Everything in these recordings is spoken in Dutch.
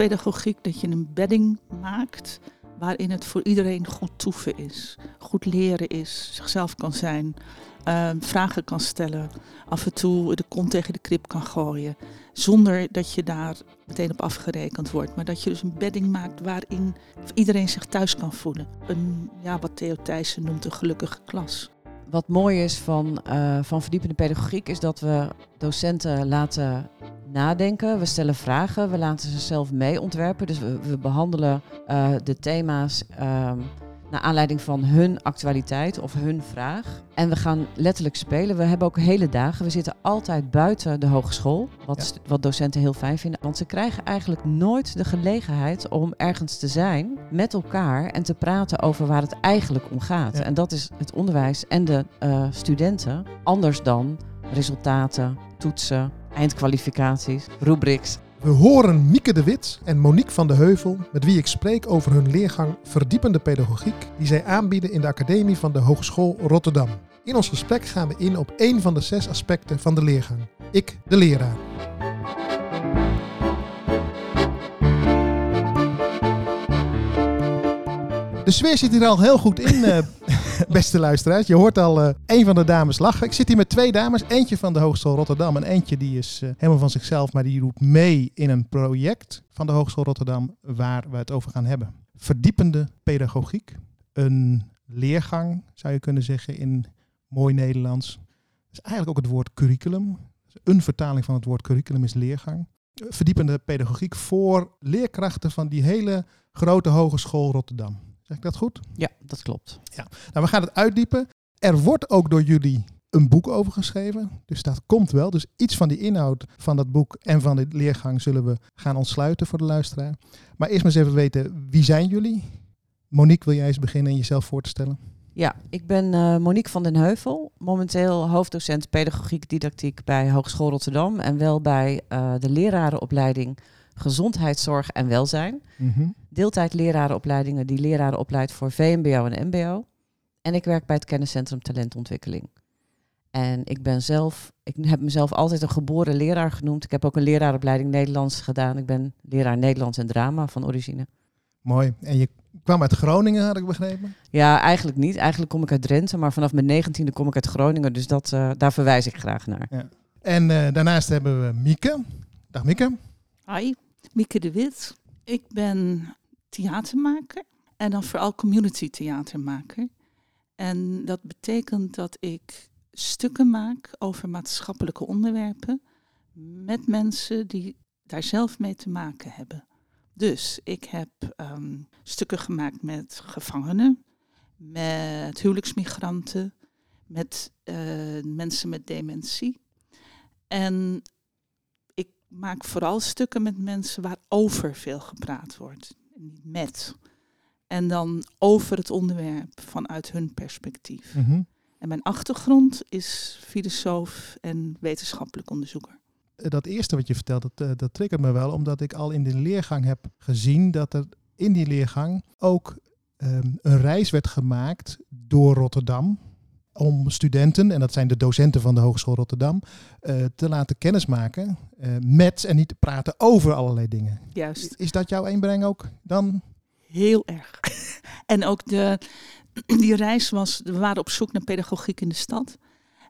Pedagogiek dat je een bedding maakt waarin het voor iedereen goed toeven is. Goed leren is, zichzelf kan zijn, uh, vragen kan stellen, af en toe de kont tegen de krip kan gooien. Zonder dat je daar meteen op afgerekend wordt. Maar dat je dus een bedding maakt waarin iedereen zich thuis kan voelen. Een, ja, wat Theo Thijssen noemt een gelukkige klas. Wat mooi is van, uh, van verdiepende pedagogiek is dat we docenten laten nadenken. We stellen vragen, we laten ze zelf mee ontwerpen. Dus we, we behandelen uh, de thema's uh, naar aanleiding van hun actualiteit of hun vraag. En we gaan letterlijk spelen. We hebben ook hele dagen. We zitten altijd buiten de hogeschool, wat, ja. wat docenten heel fijn vinden. Want ze krijgen eigenlijk nooit de gelegenheid om ergens te zijn met elkaar en te praten over waar het eigenlijk om gaat. Ja. En dat is het onderwijs en de uh, studenten. Anders dan resultaten, toetsen, eindkwalificaties, rubrics. We horen Mieke de Wit en Monique van de Heuvel, met wie ik spreek over hun leergang Verdiepende Pedagogiek, die zij aanbieden in de Academie van de Hogeschool Rotterdam. In ons gesprek gaan we in op één van de zes aspecten van de leergang. Ik, de leraar. De sfeer zit hier al heel goed in, uh, beste luisteraars. Je hoort al uh, een van de dames lachen. Ik zit hier met twee dames. Eentje van de Hogeschool Rotterdam en eentje die is uh, helemaal van zichzelf, maar die doet mee in een project van de Hogeschool Rotterdam waar we het over gaan hebben. Verdiepende pedagogiek. Een leergang, zou je kunnen zeggen in mooi Nederlands. Dat is eigenlijk ook het woord curriculum. Een vertaling van het woord curriculum is leergang. Verdiepende pedagogiek voor leerkrachten van die hele grote Hogeschool Rotterdam. Zeg ik dat goed? Ja, dat klopt. Ja. Nou, we gaan het uitdiepen. Er wordt ook door jullie een boek over geschreven. Dus dat komt wel. Dus iets van die inhoud van dat boek en van de leergang zullen we gaan ontsluiten voor de luisteraar. Maar eerst maar eens even weten, wie zijn jullie? Monique, wil jij eens beginnen en jezelf voor te stellen? Ja, ik ben uh, Monique van den Heuvel, momenteel hoofddocent pedagogiek didactiek bij Hogeschool Rotterdam en wel bij uh, de lerarenopleiding gezondheidszorg en welzijn. Mm-hmm. Deeltijd lerarenopleidingen die leraren opleidt voor VMBO en MBO. En ik werk bij het kenniscentrum talentontwikkeling. En ik ben zelf, ik heb mezelf altijd een geboren leraar genoemd. Ik heb ook een leraaropleiding Nederlands gedaan. Ik ben leraar Nederlands en drama van origine. Mooi. En je kwam uit Groningen, had ik begrepen? Ja, eigenlijk niet. Eigenlijk kom ik uit Drenthe, maar vanaf mijn negentiende kom ik uit Groningen. Dus dat, uh, daar verwijs ik graag naar. Ja. En uh, daarnaast hebben we Mieke. Dag Mieke. Hi, Mieke de Wit. Ik ben theatermaker en dan vooral community theatermaker. En dat betekent dat ik stukken maak over maatschappelijke onderwerpen met mensen die daar zelf mee te maken hebben. Dus ik heb um, stukken gemaakt met gevangenen, met huwelijksmigranten, met uh, mensen met dementie. En maak vooral stukken met mensen waarover veel gepraat wordt, niet met. En dan over het onderwerp vanuit hun perspectief. Mm-hmm. En mijn achtergrond is filosoof en wetenschappelijk onderzoeker dat eerste wat je vertelt, dat, uh, dat triggert me wel, omdat ik al in de leergang heb gezien dat er in die leergang ook um, een reis werd gemaakt door Rotterdam om studenten, en dat zijn de docenten van de Hogeschool Rotterdam, uh, te laten kennismaken uh, met en niet te praten over allerlei dingen. Juist. Is dat jouw inbreng ook dan? Heel erg. en ook de, die reis was, we waren op zoek naar pedagogiek in de stad.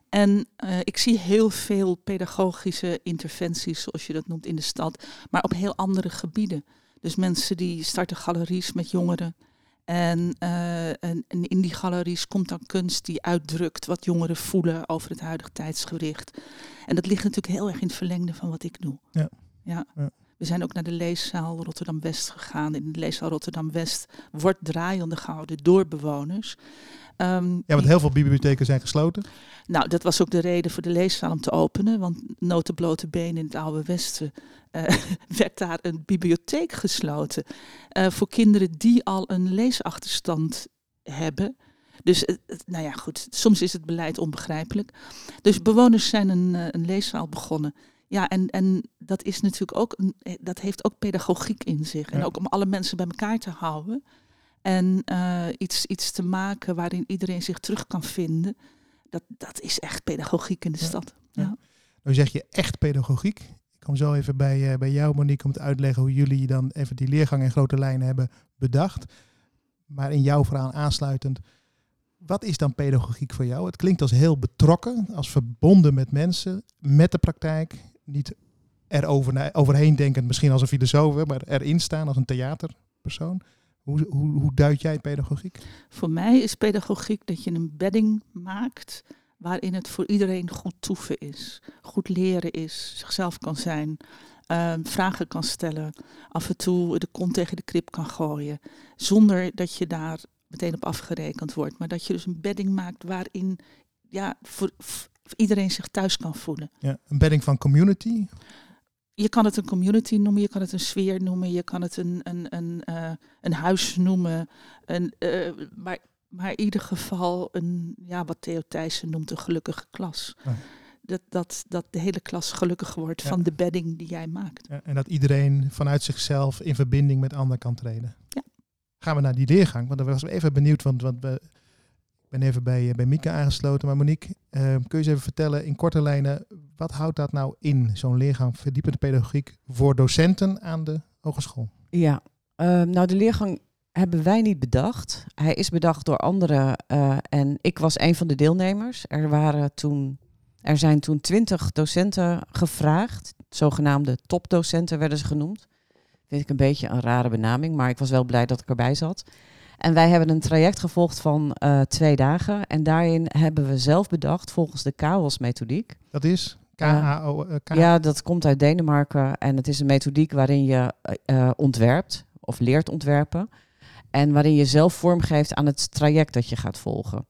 En uh, ik zie heel veel pedagogische interventies, zoals je dat noemt, in de stad, maar op heel andere gebieden. Dus mensen die starten galeries met jongeren. En, uh, en, en, in die galeries komt dan kunst die uitdrukt wat jongeren voelen over het huidige tijdsgericht. En dat ligt natuurlijk heel erg in het verlengde van wat ik doe. Ja. ja. ja. We zijn ook naar de leeszaal Rotterdam-West gegaan. In de leeszaal Rotterdam-West wordt draaiende gehouden door bewoners. Um, ja, want heel veel bibliotheken zijn gesloten. Nou, dat was ook de reden voor de leeszaal om te openen. Want notenblote benen in het oude Westen uh, werd daar een bibliotheek gesloten. Uh, voor kinderen die al een leesachterstand hebben. Dus, uh, nou ja, goed, soms is het beleid onbegrijpelijk. Dus bewoners zijn een, een leeszaal begonnen. Ja, en, en dat is natuurlijk ook, een, dat heeft ook pedagogiek in zich. Ja. En ook om alle mensen bij elkaar te houden. En uh, iets, iets te maken waarin iedereen zich terug kan vinden. Dat, dat is echt pedagogiek in de ja. stad. Ja. Nou zeg je echt pedagogiek. Ik kom zo even bij, uh, bij jou, Monique, om te uitleggen hoe jullie dan even die leergang in grote lijnen hebben bedacht. Maar in jouw verhaal aansluitend, wat is dan pedagogiek voor jou? Het klinkt als heel betrokken, als verbonden met mensen, met de praktijk. Niet er overheen denkend, misschien als een filosoof, maar erin staan als een theaterpersoon. Hoe, hoe, hoe duid jij pedagogiek? Voor mij is pedagogiek dat je een bedding maakt waarin het voor iedereen goed toeven is, goed leren is, zichzelf kan zijn, ehm, vragen kan stellen, af en toe de kont tegen de krip kan gooien, zonder dat je daar meteen op afgerekend wordt, maar dat je dus een bedding maakt waarin ja, voor, voor iedereen zich thuis kan voelen. Ja, een bedding van community? Je kan het een community noemen, je kan het een sfeer noemen, je kan het een, een, een, uh, een huis noemen. Een, uh, maar, maar in ieder geval een, ja, wat Theo Thijssen noemt, een gelukkige klas. Dat, dat, dat de hele klas gelukkig wordt van de bedding die jij maakt. Ja, en dat iedereen vanuit zichzelf in verbinding met anderen kan treden. Ja. Gaan we naar die leergang, want daar was ik even benieuwd, want, want we ben even bij, eh, bij Mieke aangesloten. Maar Monique, uh, kun je eens even vertellen in korte lijnen, wat houdt dat nou in, zo'n leergang verdiepende pedagogiek voor docenten aan de hogeschool? Ja, uh, nou de leergang hebben wij niet bedacht. Hij is bedacht door anderen uh, en ik was een van de deelnemers. Er, waren toen, er zijn toen twintig docenten gevraagd, zogenaamde topdocenten werden ze genoemd. Vind ik een beetje een rare benaming, maar ik was wel blij dat ik erbij zat. En wij hebben een traject gevolgd van uh, twee dagen. En daarin hebben we zelf bedacht, volgens de KAOS-methodiek. Dat is? K-A-O... Uh, ja, dat komt uit Denemarken. En het is een methodiek waarin je uh, ontwerpt of leert ontwerpen. En waarin je zelf vormgeeft aan het traject dat je gaat volgen.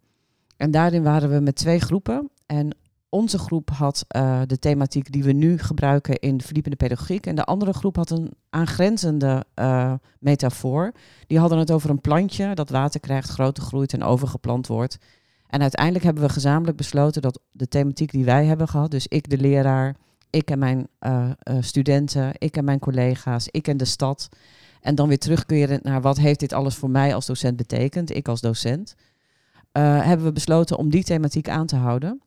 En daarin waren we met twee groepen. En onze groep had uh, de thematiek die we nu gebruiken in de verdiepende pedagogiek. En de andere groep had een aangrenzende uh, metafoor. Die hadden het over een plantje dat water krijgt, groter groeit en overgeplant wordt. En uiteindelijk hebben we gezamenlijk besloten dat de thematiek die wij hebben gehad, dus ik de leraar, ik en mijn uh, studenten, ik en mijn collega's, ik en de stad. En dan weer terugkeren naar wat heeft dit alles voor mij als docent betekend, ik als docent. hebben we besloten om die thematiek aan te houden.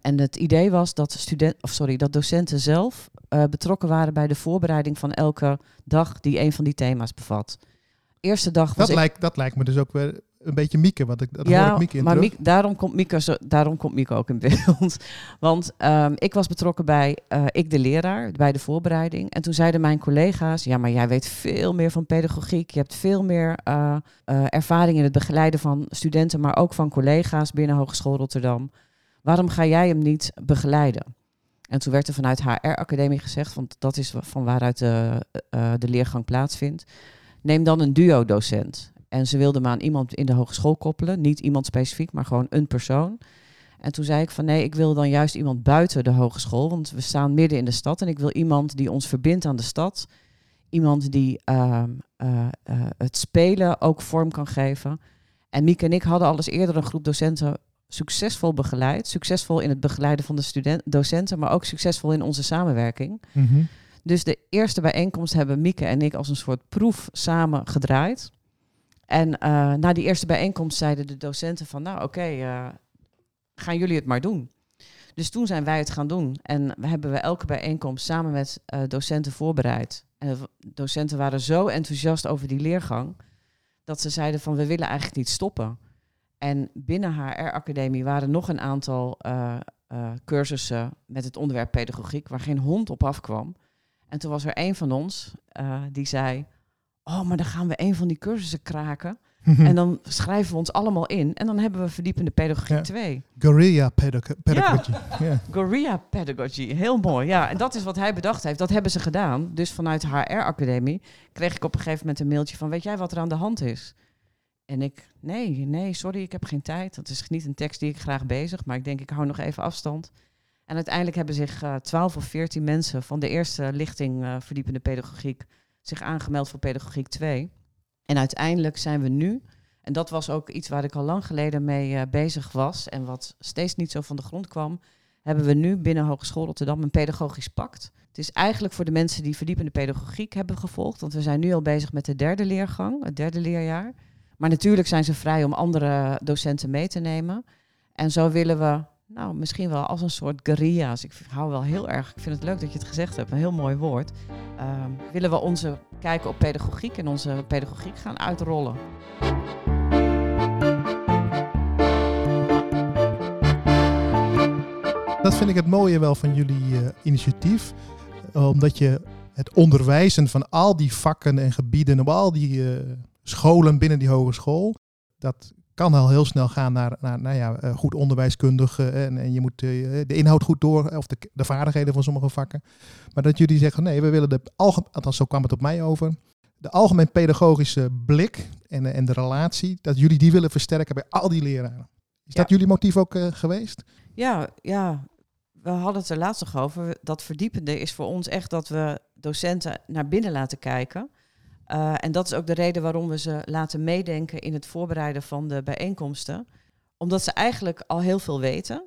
En het idee was dat, student, of sorry, dat docenten zelf uh, betrokken waren bij de voorbereiding van elke dag die een van die thema's bevat. Eerste dag was dat, lijkt, dat lijkt me dus ook weer een beetje Mieke, wat ik, dat ja, hoor ik Mieke in maar Mieke, daarom, komt Mieke zo, daarom komt Mieke ook in beeld. Want um, ik was betrokken bij, uh, ik de leraar, bij de voorbereiding. En toen zeiden mijn collega's, ja, maar jij weet veel meer van pedagogiek. Je hebt veel meer uh, ervaring in het begeleiden van studenten, maar ook van collega's binnen Hogeschool Rotterdam. Waarom ga jij hem niet begeleiden? En toen werd er vanuit HR-academie gezegd, want dat is van waaruit de, de leergang plaatsvindt. Neem dan een duo-docent. En ze wilden me aan iemand in de hogeschool koppelen. Niet iemand specifiek, maar gewoon een persoon. En toen zei ik van nee, ik wil dan juist iemand buiten de hogeschool. Want we staan midden in de stad. En ik wil iemand die ons verbindt aan de stad. Iemand die uh, uh, het spelen ook vorm kan geven. En Mieke en ik hadden al eens eerder een groep docenten succesvol begeleid. Succesvol in het begeleiden van de student, docenten, maar ook succesvol in onze samenwerking. Mm Dus de eerste bijeenkomst hebben Mieke en ik als een soort proef samen gedraaid. En uh, na die eerste bijeenkomst zeiden de docenten van, nou oké, uh, gaan jullie het maar doen. Dus toen zijn wij het gaan doen. En we hebben we elke bijeenkomst samen met uh, docenten voorbereid. En docenten waren zo enthousiast over die leergang, dat ze zeiden van, we willen eigenlijk niet stoppen. En binnen HR-academie waren nog een aantal cursussen met het onderwerp pedagogiek, waar geen hond op afkwam. En toen was er een van ons die zei: Oh, maar dan gaan we een van die cursussen kraken. en dan schrijven we ons allemaal in. En dan hebben we verdiepende pedagogie ja. 2. Guerrilla pedagogy. Ja. ja. Guerrilla pedagogy. Heel mooi. Ja, en dat is wat hij bedacht heeft. Dat hebben ze gedaan. Dus vanuit HR-academie kreeg ik op een gegeven moment een mailtje van... Weet jij wat er aan de hand is? En ik, nee, nee, sorry, ik heb geen tijd. Dat is niet een tekst die ik graag bezig, maar ik denk, ik hou nog even afstand. En uiteindelijk hebben zich uh, 12 of 14 mensen van de eerste lichting uh, verdiepende pedagogiek zich aangemeld voor pedagogiek 2. En uiteindelijk zijn we nu, en dat was ook iets waar ik al lang geleden mee uh, bezig was en wat steeds niet zo van de grond kwam, hebben we nu binnen Hogeschool Rotterdam een pedagogisch pact. Het is eigenlijk voor de mensen die verdiepende pedagogiek hebben gevolgd, want we zijn nu al bezig met de derde leergang, het derde leerjaar. Maar natuurlijk zijn ze vrij om andere docenten mee te nemen. En zo willen we nou, misschien wel als een soort guerrilla's. Ik hou wel heel erg, ik vind het leuk dat je het gezegd hebt, een heel mooi woord. Ehm, willen we onze kijken op pedagogiek en onze pedagogiek gaan uitrollen. Dat vind ik het mooie wel van jullie uh, initiatief. Omdat je het onderwijzen van al die vakken en gebieden op al die uh, scholen binnen die hogeschool, dat kan al heel snel gaan naar, naar nou ja, uh, goed onderwijskundig en, en, je moet de inhoud goed door, of de, de, vaardigheden van sommige vakken. Maar dat jullie zeggen, nee, we willen de algemeen, althans zo kwam het op mij over, de algemeen pedagogische blik en, en de relatie, dat jullie die willen versterken bij al die leraren. Is ja. dat jullie motief ook geweest? Ja, ja, we hadden het er laatst nog over. Dat verdiepende is voor ons echt dat we docenten naar binnen laten kijken. Uh, en dat is ook de reden waarom we ze laten meedenken in het voorbereiden van de bijeenkomsten. Omdat ze eigenlijk al heel veel weten,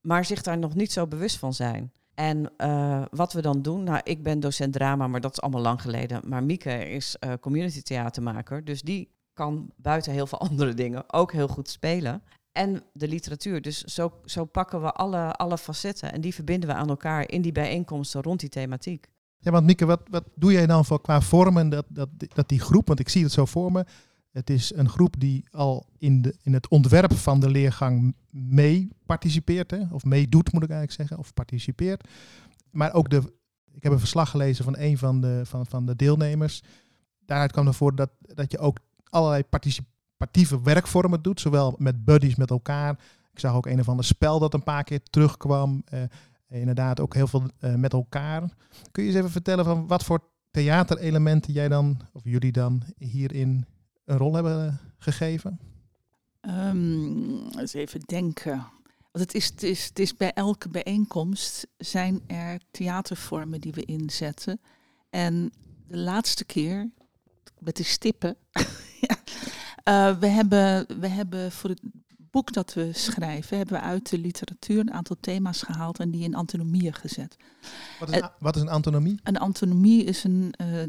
maar zich daar nog niet zo bewust van zijn. En uh, wat we dan doen, nou, ik ben docent drama, maar dat is allemaal lang geleden. Maar Mieke is uh, community theatermaker, dus die kan buiten heel veel andere dingen ook heel goed spelen en de literatuur. Dus zo, zo pakken we alle, alle facetten en die verbinden we aan elkaar in die bijeenkomsten rond die thematiek. Ja, want Mieke, wat, wat doe jij dan voor qua vormen dat, dat, dat die groep, want ik zie het zo voor me, het is een groep die al in, de, in het ontwerp van de leergang mee participeert, hè? of meedoet moet ik eigenlijk zeggen, of participeert. Maar ook de, ik heb een verslag gelezen van een van de, van, van de deelnemers. Daaruit kwam ervoor dat, dat je ook allerlei participatie participatieve werkvormen doet, zowel met buddies met elkaar. Ik zag ook een of ander spel dat een paar keer terugkwam. Uh, inderdaad ook heel veel uh, met elkaar. Kun je eens even vertellen van wat voor theaterelementen jij dan, of jullie dan, hierin een rol hebben gegeven? Um, eens even denken. Want het is, het, is, het is bij elke bijeenkomst zijn er theatervormen die we inzetten. En de laatste keer met de stippen Uh, we, hebben, we hebben voor het boek dat we schrijven, hebben we uit de literatuur een aantal thema's gehaald en die in antonomieën gezet. Wat is, uh, wat is een antonomie? Een antonomie is een uh,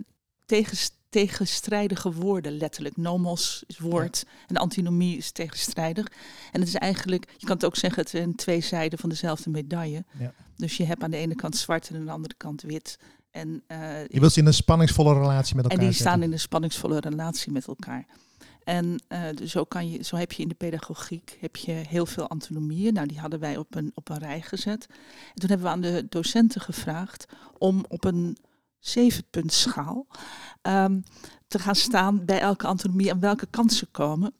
tegenst tegenstrijdige woorden, letterlijk. Nomos is woord ja. en antinomie is tegenstrijdig. En het is eigenlijk, je kan het ook zeggen, het zijn twee zijden van dezelfde medaille. Ja. Dus je hebt aan de ene kant zwart en aan de andere kant wit. En, uh, je wilt ze in een spanningsvolle relatie met elkaar En die zetten. staan in een spanningsvolle relatie met elkaar. En uh, zo, kan je, zo heb je in de pedagogiek heb je heel veel antonomieën. Nou, die hadden wij op een, op een rij gezet. En toen hebben we aan de docenten gevraagd om op een zevenpuntschaal um, te gaan staan bij elke antonomie en welke kansen komen.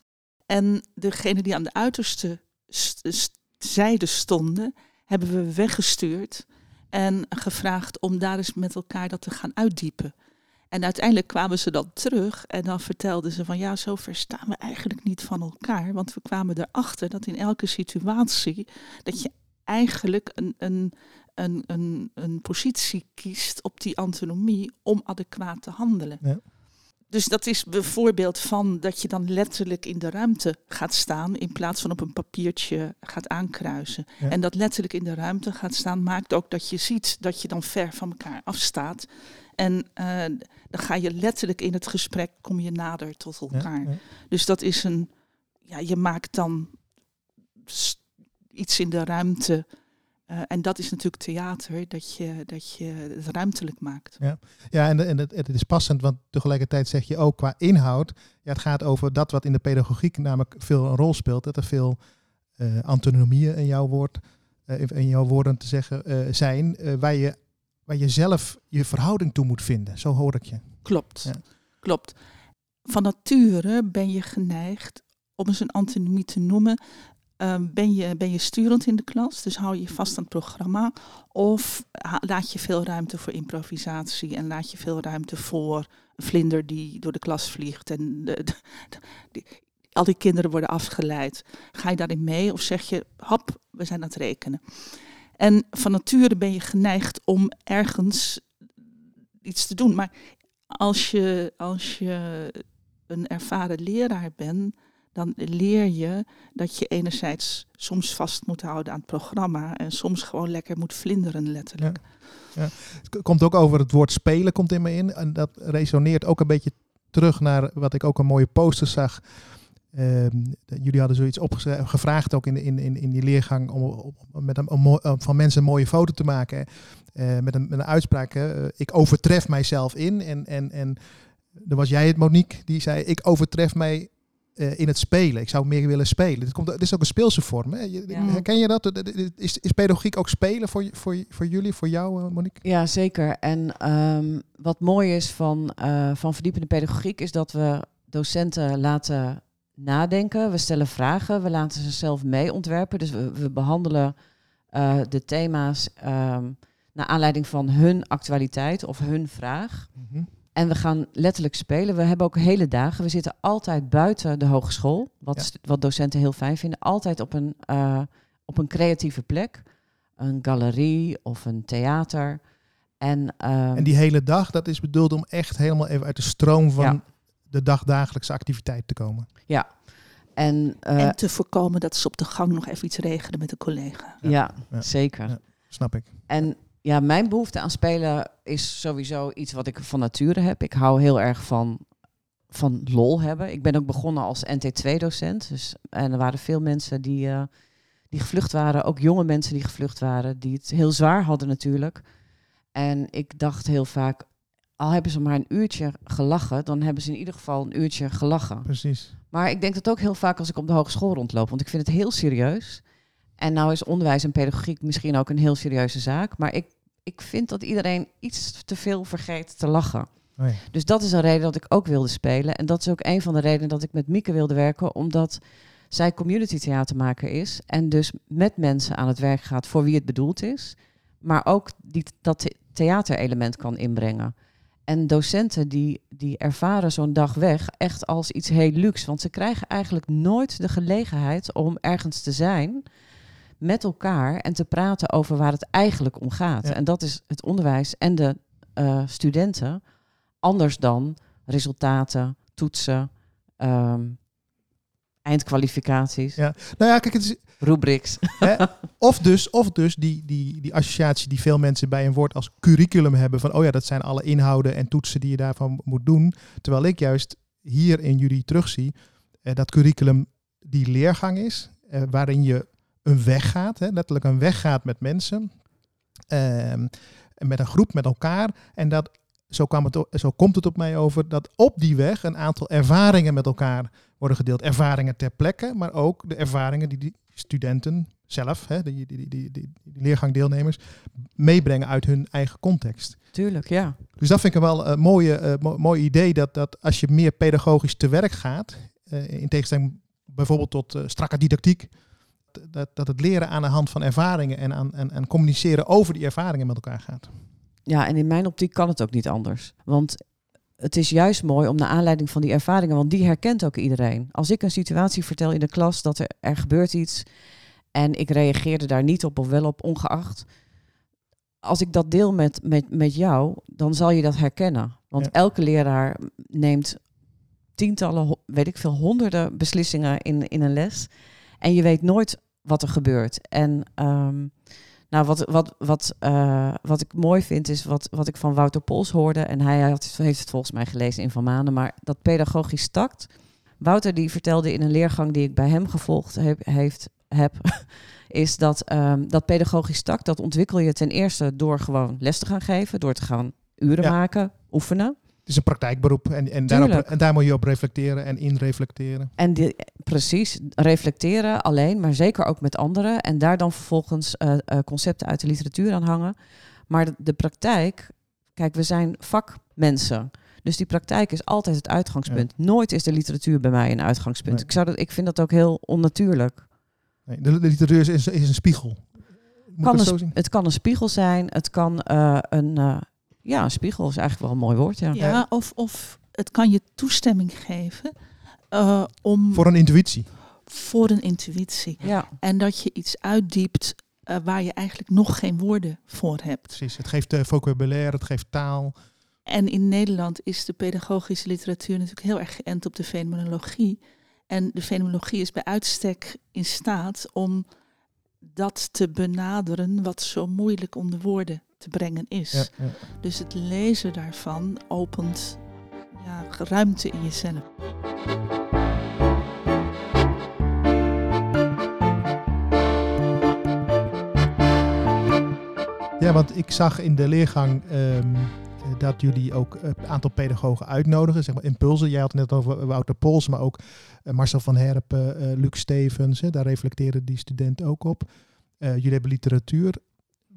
En degene die aan de uiterste st zijde stonden, hebben we weggestuurd en gevraagd om daar eens met elkaar dat te gaan uitdiepen. En uiteindelijk kwamen ze dan terug en dan vertelden ze van ja, zo verstaan we eigenlijk niet van elkaar. Want we kwamen erachter dat in elke situatie dat je eigenlijk een, een, een, een, een positie kiest op die antonomie om adequaat te handelen. Ja. Dus dat is bijvoorbeeld van dat je dan letterlijk in de ruimte gaat staan in plaats van op een papiertje gaat aankruisen. Ja. En dat letterlijk in de ruimte gaat staan maakt ook dat je ziet dat je dan ver van elkaar afstaat. En uh, dan ga je letterlijk in het gesprek, kom je nader tot elkaar. Ja, ja. Dus dat is een, ja, je maakt dan iets in de ruimte. Uh, en dat is natuurlijk theater, dat je, dat je het ruimtelijk maakt. Ja, ja en, en het, het is passend, want tegelijkertijd zeg je ook qua inhoud, ja, het gaat over dat wat in de pedagogiek namelijk veel een rol speelt, dat er veel uh, antonomieën in jouw woord, in jouw woorden te zeggen zijn, waar je waar je zelf je verhouding toe moet vinden. Zo hoor ik je. Klopt, ja. klopt. Van nature ben je geneigd, om eens een antonomie te noemen, uh, ben, je, ben je sturend in de klas, dus hou je vast aan het programma, of laat je veel ruimte voor improvisatie en laat je veel ruimte voor een vlinder die door de klas vliegt en de, de, de, al die kinderen worden afgeleid. Ga je daarin mee of zeg je, hop, we zijn aan het rekenen. En van nature ben je geneigd om ergens iets te doen. Maar als je, als je een ervaren leraar bent, dan leer je dat je enerzijds soms vast moet houden aan het programma en soms gewoon lekker moet vlinderen, letterlijk. Ja. Het komt ook over het woord spelen, komt in me in. En dat resoneert ook een beetje terug naar wat ik ook een mooie poster zag. Ehm, jullie hadden zoiets gevraagd ook in, in, in, in die leergang om, om met een, om, van mensen een mooie foto te maken. Uh, met, een, met een uitspraak. ik overtref mijzelf in. En, en, en dan was jij het, Monique, die zei: Ik overtref mij uh, in het spelen. Ik zou meer willen spelen. Dit, komt, dit is ook een speelse vorm. Hè? Ja. Herken je dat? Is, is pedagogiek ook spelen voor, voor, voor jullie, voor jou, Monique? Ja, zeker. En um, wat mooi is van, van verdiepende pedagogiek is dat we docenten laten nadenken. We stellen vragen, we laten ze zelf mee ontwerpen. Dus we, we behandelen de thema's um, naar aanleiding van hun actualiteit of hun vraag. Mm -hmm. En we gaan letterlijk spelen. We hebben ook hele dagen. We zitten altijd buiten de hogeschool. Wat, wat docenten heel fijn vinden. Altijd op een, uh, op een creatieve plek. Een galerie of een theater. En, um, en die hele dag, dat is bedoeld om echt helemaal even uit de stroom van ja. De dagdagelijkse activiteit te komen. Ja. En, uh, en te voorkomen dat ze op de gang nog even iets regelen met een collega. Ja, ja. zeker. snap ik. En ja, mijn behoefte aan spelen is sowieso iets wat ik van nature heb. Ik hou heel erg van, van lol hebben. Ik ben ook begonnen als NT2-docent. Dus, en er waren veel mensen die, uh, die gevlucht waren. Ook jonge mensen die gevlucht waren. Die het heel zwaar hadden natuurlijk. En ik dacht heel vaak, al hebben ze maar een uurtje gelachen, dan hebben ze in ieder geval een uurtje gelachen. Precies. Maar ik denk dat ook heel vaak als ik op de hogeschool rondloop, want ik vind het heel serieus. En nou is onderwijs en pedagogiek misschien ook een heel serieuze zaak. Maar ik, ik vind dat iedereen iets te veel vergeet te lachen. Oh ja. Dus dat is een reden dat ik ook wilde spelen. En dat is ook een van de redenen dat ik met Mieke wilde werken. Omdat zij community theatermaker is. En dus met mensen aan het werk gaat voor wie het bedoeld is. Maar ook die, dat theaterelement kan inbrengen. En docenten die, die ervaren zo'n dag weg echt als iets heel luxe. Want ze krijgen eigenlijk nooit de gelegenheid om ergens te zijn met elkaar en te praten over waar het eigenlijk om gaat. En dat is het onderwijs en de uh, studenten. Anders dan resultaten, toetsen, um, eindkwalificaties. Ja, nou ja, kijk, het is. Rubrics. Hè, of dus, of dus die, die, die associatie die veel mensen bij een woord als curriculum hebben. Van oh ja, dat zijn alle inhouden en toetsen die je daarvan moet doen. Terwijl ik juist hier in jullie terugzie eh, dat curriculum die leergang is. Eh, waarin je een weg gaat, hè, letterlijk een weg gaat met mensen, uh, met een groep, met elkaar. En dat, zo, kwam het, zo komt het op mij over, dat op die weg een aantal ervaringen met elkaar worden gedeeld. Ervaringen ter plekke, maar ook de ervaringen die die studenten zelf, hè, die, die, die, die, die leergangdeelnemers, meebrengen uit hun eigen context. Tuurlijk, ja. Dus dat vind ik wel een mooie, uh, mooi idee, dat, dat als je meer pedagogisch te werk gaat, uh, in tegenstelling bijvoorbeeld tot uh, strakke didactiek, dat, dat het leren aan de hand van ervaringen en, aan, en, en communiceren over die ervaringen met elkaar gaat. Ja, en in mijn optiek kan het ook niet anders. Want het is juist mooi om naar aanleiding van die ervaringen, want die herkent ook iedereen. Als ik een situatie vertel in de klas dat er, er gebeurt iets en ik reageerde daar niet op of wel op, ongeacht. Als ik dat deel met, met, met jou, dan zal je dat herkennen. Want elke leraar neemt tientallen, weet ik veel, honderden beslissingen in, in een les. En je weet nooit wat er gebeurt. En um, nou, wat, wat, wat, uh, wat ik mooi vind is wat, wat ik van Wouter Pols hoorde. En hij had, heeft het volgens mij gelezen in Van Maanden. Maar dat pedagogisch takt. Wouter die vertelde in een leergang die ik bij hem gevolgd heb, heeft, heb, is dat, um, dat pedagogisch takt, dat ontwikkel je ten eerste door gewoon les te gaan geven, door te gaan uren maken, oefenen is een praktijkberoep en, en, daarop, en daar moet je op reflecteren en in reflecteren. En die, precies, reflecteren alleen, maar zeker ook met anderen. En daar dan vervolgens uh, uh, concepten uit de literatuur aan hangen. Maar de, de, praktijk, kijk, we zijn vakmensen. Dus die praktijk is altijd het uitgangspunt. Ja. Nooit is de literatuur bij mij een uitgangspunt. Nee. Ik, zou dat, ik vind dat ook heel onnatuurlijk. Nee, de, de literatuur is, is een spiegel. Kan een, het kan een spiegel zijn, het kan uh, een ja, een spiegel is eigenlijk wel een mooi woord. Ja, ja of, of het kan je toestemming geven uh, om. Voor een intuïtie. Voor een intuïtie. Ja. En dat je iets uitdiept uh, waar je eigenlijk nog geen woorden voor hebt. Precies, het geeft uh, vocabulaire, het geeft taal. En in Nederland is de pedagogische literatuur natuurlijk heel erg geënt op de fenomenologie. En de fenomenologie is bij uitstek in staat om dat te benaderen wat zo moeilijk onder woorden te brengen is. Dus het lezen daarvan opent ja, ruimte in je jezelf. Ja, want ik zag in de leergang ehm, dat jullie ook een aantal pedagogen uitnodigen. Zeg maar impulsen. Jij had het net over eh, Wouter Pols, maar ook eh, Marcel van Herpen, eh, Luc Stevens. Hè, daar reflecteren die studenten ook op. Jullie hebben literatuur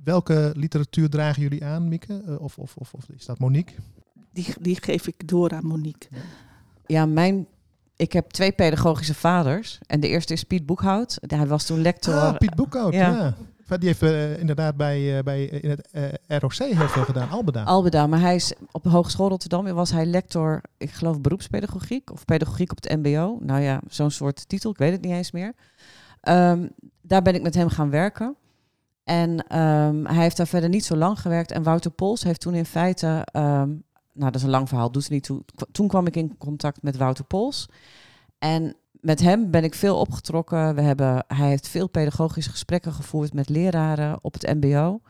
Welke literatuur dragen jullie aan, Mieke? of, of, of, of, is dat Monique? Die, die geef ik door aan Monique. Ja, mijn ik heb twee pedagogische vaders. En de eerste is Piet Boekhout. Hij was toen lector. Ah, Piet Boekhout, ja. ja. Die heeft uh, inderdaad bij, uh, bij in het uh, ROC heel veel gedaan, Albeda. Albeda, maar hij is op de Hogeschool Rotterdam was hij lector, ik geloof beroepspedagogiek of pedagogiek op het MBO. Nou ja, zo'n soort titel, ik weet het niet eens meer. Um, daar ben ik met hem gaan werken. En um, hij heeft daar verder niet zo lang gewerkt. En Wouter Pols heeft toen in feite, um, nou dat is een lang verhaal, doet er niet toe. Toen kwam ik in contact met Wouter Pols. En met hem ben ik veel opgetrokken. We hebben, hij heeft veel pedagogische gesprekken gevoerd met leraren op het MBO.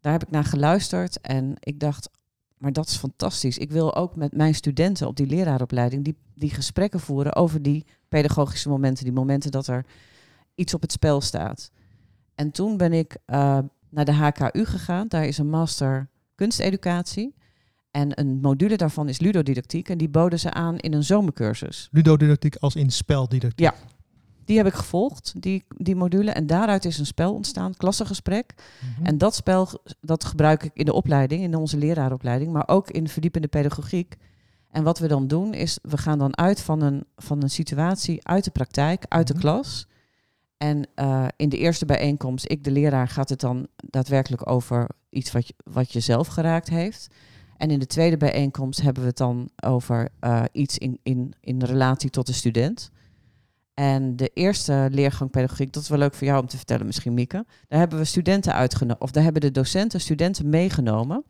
Daar heb ik naar geluisterd en ik dacht, maar dat is fantastisch. Ik wil ook met mijn studenten op die leraaropleiding die, die gesprekken voeren over die pedagogische momenten, die momenten dat er iets op het spel staat. En toen ben ik uh, naar de HKU gegaan. Daar is een master kunsteducatie. En een module daarvan is ludodidactiek. En die boden ze aan in een zomercursus. Ludodidactiek als in speldidactiek? Ja. Die heb ik gevolgd, die, die module. En daaruit is een spel ontstaan, klassengesprek. Mhm. En dat spel dat gebruik ik in de opleiding, in onze leraaropleiding, maar ook in verdiepende pedagogiek. En wat we dan doen is, we gaan dan uit van een, van een situatie uit de praktijk, uit de mhm. klas. En uh, in de eerste bijeenkomst, ik de leraar, gaat het dan daadwerkelijk over iets wat je, wat je zelf geraakt heeft. En in de tweede bijeenkomst hebben we het dan over uh, iets in, in, in relatie tot de student. En de eerste leergang pedagogiek, dat is wel leuk voor jou om te vertellen misschien, Mieke. Daar hebben we studenten uitgenodigd, of daar hebben de docenten studenten meegenomen.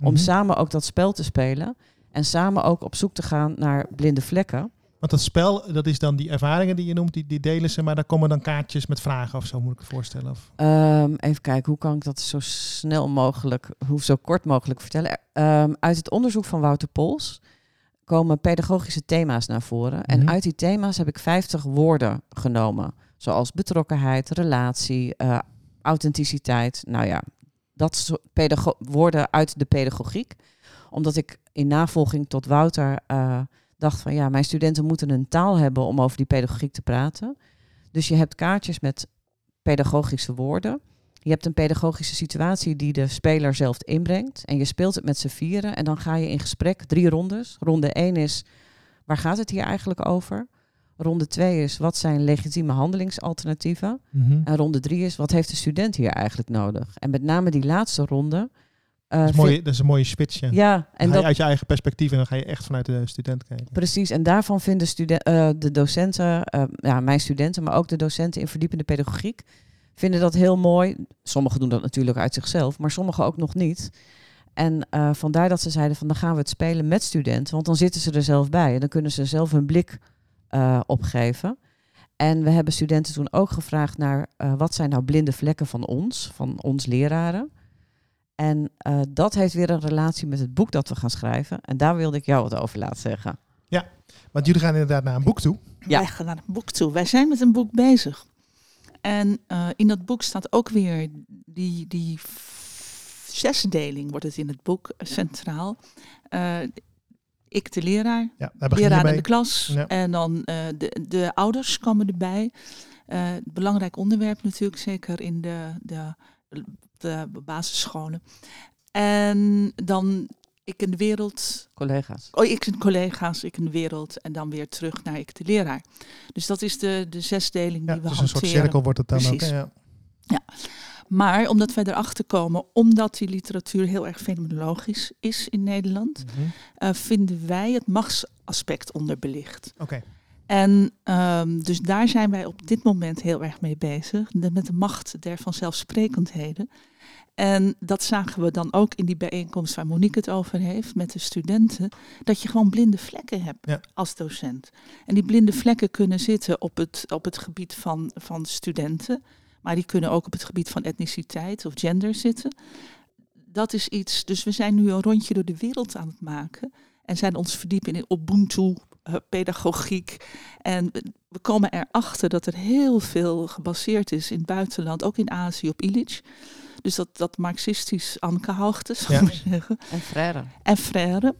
Om mhm. samen ook dat spel te spelen. En samen ook op zoek te gaan naar blinde vlekken. Want dat spel, dat is dan die ervaringen die je noemt, die, die delen ze, maar daar komen dan kaartjes met vragen of zo, moet ik het voorstellen? Of? Um, even kijken, hoe kan ik dat zo snel mogelijk, hoe zo kort mogelijk vertellen? Um, uit het onderzoek van Wouter Pols komen pedagogische thema's naar voren. En mhm. uit die thema's heb ik 50 woorden genomen, zoals betrokkenheid, relatie, uh, authenticiteit. Nou ja, dat soort woorden uit de pedagogiek. Omdat ik in navolging tot Wouter... Uh, dacht van ja, mijn studenten moeten een taal hebben om over die pedagogiek te praten. Dus je hebt kaartjes met pedagogische woorden. Je hebt een pedagogische situatie die de speler zelf inbrengt. En je speelt het met z'n vieren. En dan ga je in gesprek, drie rondes. Ronde 1 is, waar gaat het hier eigenlijk over? Ronde 2 is, wat zijn legitieme handelingsalternatieven? Mhm. En ronde 3 is, wat heeft de student hier eigenlijk nodig? En met name die laatste ronde uh, dat, is mooi, dat is een mooie switch. Ja, en dat, uit je eigen perspectief en dan ga je echt vanuit de student kijken. Precies, en daarvan vinden uh, de docenten, uh, ja, mijn studenten, maar ook de docenten in verdiepende pedagogiek, vinden dat heel mooi. Sommigen doen dat natuurlijk uit zichzelf, maar sommigen ook nog niet. En vandaar dat ze zeiden van dan gaan we het spelen met studenten, want dan zitten ze er zelf bij en dan kunnen ze zelf hun blik opgeven. En we hebben studenten toen ook gevraagd naar wat zijn nou blinde vlekken van ons, van ons leraren. En uh, dat heeft weer een relatie met het boek dat we gaan schrijven. En daar wilde ik jou wat over laten zeggen. Ja, want jullie gaan inderdaad naar een boek toe. Ja. Wij gaan naar een boek toe. Wij zijn met een boek bezig. En uh, in dat boek staat ook weer die, die zesdeling, wordt het in het boek centraal. Uh, ik de leraar, ja, leraar in de klas ja. en dan de, de ouders komen erbij. belangrijk onderwerp natuurlijk, zeker in de, de de basisscholen. En dan ik in de wereld. Collega's. Oh, ik in collega's, ik in de wereld. En dan weer terug naar ik de leraar. Dus dat is de, de zesdeling ja, die we dus hanteren. een soort cirkel wordt het dan Precies. ook. Ja. ja. Maar omdat wij erachter komen, omdat die literatuur heel erg fenomenologisch is in Nederland, mm vinden wij het machtsaspect onderbelicht. Oké. En um, dus daar zijn wij op dit moment heel erg mee bezig, met de macht der vanzelfsprekendheden. En dat zagen we dan ook in die bijeenkomst waar Monique het over heeft met de studenten, dat je gewoon blinde vlekken hebt als docent. En die blinde vlekken kunnen zitten op het, op het gebied van, van studenten, maar die kunnen ook op het gebied van etniciteit of gender zitten. Dat is iets, dus we zijn nu een rondje door de wereld aan het maken en zijn ons verdiepen in Ubuntu, pedagogiek. En we komen erachter dat er heel veel gebaseerd is in het buitenland, ook in Azië op Illich. Dus dat, dat marxistisch Anke zou Ja. ik maar zeggen. En Frère. En Frère.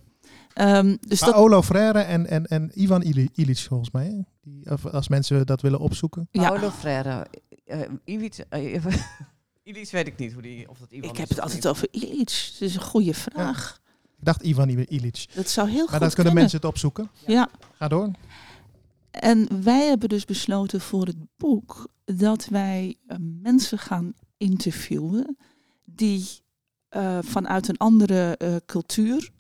Ehm, dus dat, Paolo Freire en, en, en Ivan Ili- Ilic volgens mij. hè? Die, of als mensen dat willen opzoeken. Ja. Paolo Frère. Uh, uh, weet ik niet hoe die, of dat Ivan ik heb het altijd over iets. Dat is een goede vraag. Ik dacht Ivan Ilic. Dat zou heel Maar goed dat kunnen kunnen. mensen het opzoeken. Ja. Ga door. En wij hebben dus besloten voor het boek dat wij eh, mensen gaan interviewen die eh, vanuit een andere eh, cultuur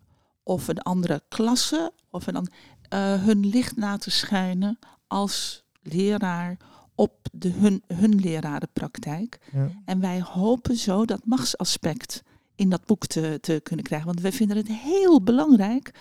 of een andere klasse of een hun licht laten schijnen als leraar op de, hun, hun lerarenpraktijk. Ja. En wij hopen zo dat machtsaspect in dat boek te, te kunnen krijgen. Want wij vinden het heel belangrijk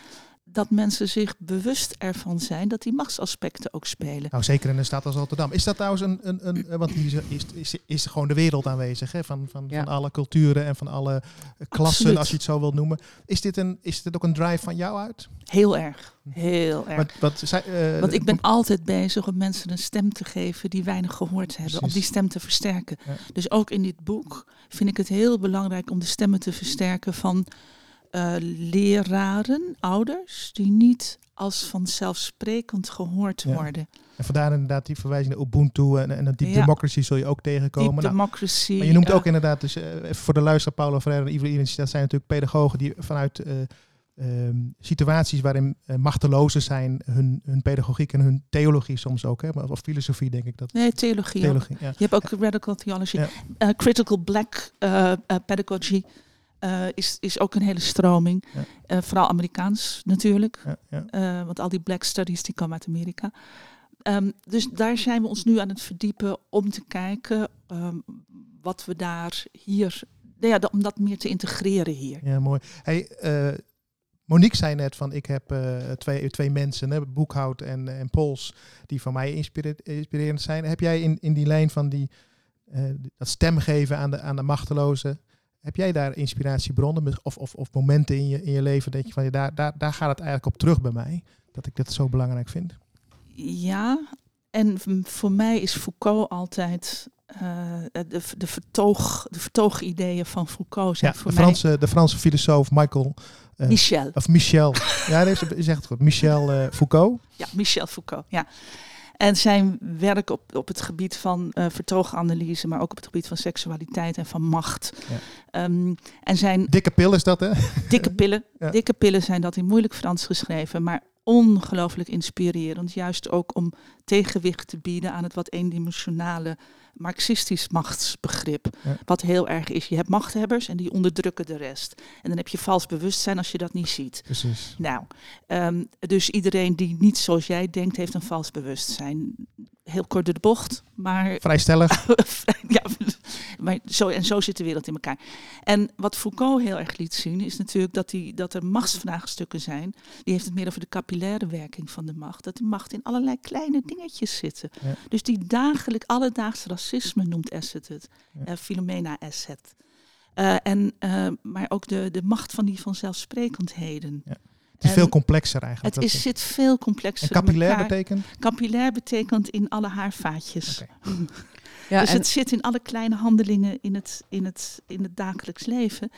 dat mensen zich bewust ervan zijn dat die machtsaspecten ook spelen. Nou, zeker in een stad als Rotterdam. Is dat trouwens een... een, een eh, want hier is, is, is, is gewoon de wereld aanwezig. Hè? Van, van, Ja. van alle culturen en van alle eh, klassen, Absoluut. als je het zo wilt noemen. Is dit, een, is dit ook een drive van jou uit? Heel erg. Heel erg. Wat, wat, zij, eh, Want ik ben altijd bezig om mensen een stem te geven die weinig gehoord hebben. Om die stem te versterken. Ja. Dus ook in dit boek vind ik het heel belangrijk om de stemmen te versterken van eh, leraren, ouders, die niet als vanzelfsprekend gehoord Ja. worden. En vandaar inderdaad die verwijzing naar Ubuntu en, en Deep Ja. Democracy zul je ook tegenkomen. Nou, democracy. maar je noemt eh, ook inderdaad, dus, eh, even voor de luisteraar, Paulo Freire en Ivo Ilic, dat zijn natuurlijk pedagogen die vanuit eh, ehm, situaties waarin uh, machtelozen zijn, hun, hun pedagogiek en hun theologie soms ook, hè, of filosofie denk ik dat. Nee, theologie. Theologie, ja. Je hebt ook radical theology. Ja. Eh, critical black eh, eh, pedagogy eh, is, is ook een hele stroming. Ja. Eh, vooral Amerikaans natuurlijk. Ja, ja. Eh, want al die black studies die komen uit Amerika. Ehm, dus daar zijn we ons nu aan het verdiepen om te kijken ehm, wat we daar hier, nou ja, om dat meer te integreren hier. Ja, mooi. Hey, eh, Monique zei net van ik heb eh, twee, twee mensen, hè, Boekhout en, en Pols, die van mij inspire- inspirerend zijn. Heb jij in, in die lijn van die, eh, dat stem geven aan de, aan de machtelozen, heb jij daar inspiratiebronnen of, of, of momenten in je, in je leven dat je van ja, daar, daar, daar gaat het eigenlijk op terug bij mij, dat ik dat zo belangrijk vind? Ja, en voor mij is Foucault altijd de, de, vertoog, de vertoogideeën van Foucault zijn Ja, voor de Franse, de Franse filosoof Michael, eh, Michel. of Michel, ja, dat is, echt goed, Michel eh, Foucault. Ja, Michel Foucault. Ja. En zijn werk op, op het gebied van eh vertooganalyse, maar ook op het gebied van seksualiteit en van macht. Ja. Ehm, en zijn Dikke pil is dat, hè? dikke pillen, Ja. dikke pillen zijn dat in moeilijk Frans geschreven, maar ongelooflijk inspirerend. Juist ook om tegenwicht te bieden aan het wat eendimensionale marxistisch machtsbegrip. Ja. Wat heel erg is, je hebt machthebbers en die onderdrukken de rest. En dan heb je vals bewustzijn als je dat niet ziet. Precies. Nou, ehm, dus iedereen die niet zoals jij denkt, heeft een vals bewustzijn. Heel kort door de bocht, maar, Vrij stellig. ja, maar zo, en zo zit de wereld in elkaar. En wat Foucault heel erg liet zien, is natuurlijk dat, die, dat er machtsvraagstukken zijn. Die heeft het meer over de capillaire werking van de macht. Dat de macht in allerlei kleine dingetjes zitten. Ja. Dus die dagelijk, alledaags racisme noemt Asset het. Ja. Eh, Philomena Asset. Eh, en, eh, maar ook de, de macht van die vanzelfsprekendheden. Het is En veel complexer eigenlijk. Het is, zit veel complexer en capillair betekent? Capillair betekent in alle haarvaatjes. Oké. Ja, dus en, het zit in alle kleine handelingen in het, in, het, in het dagelijks leven.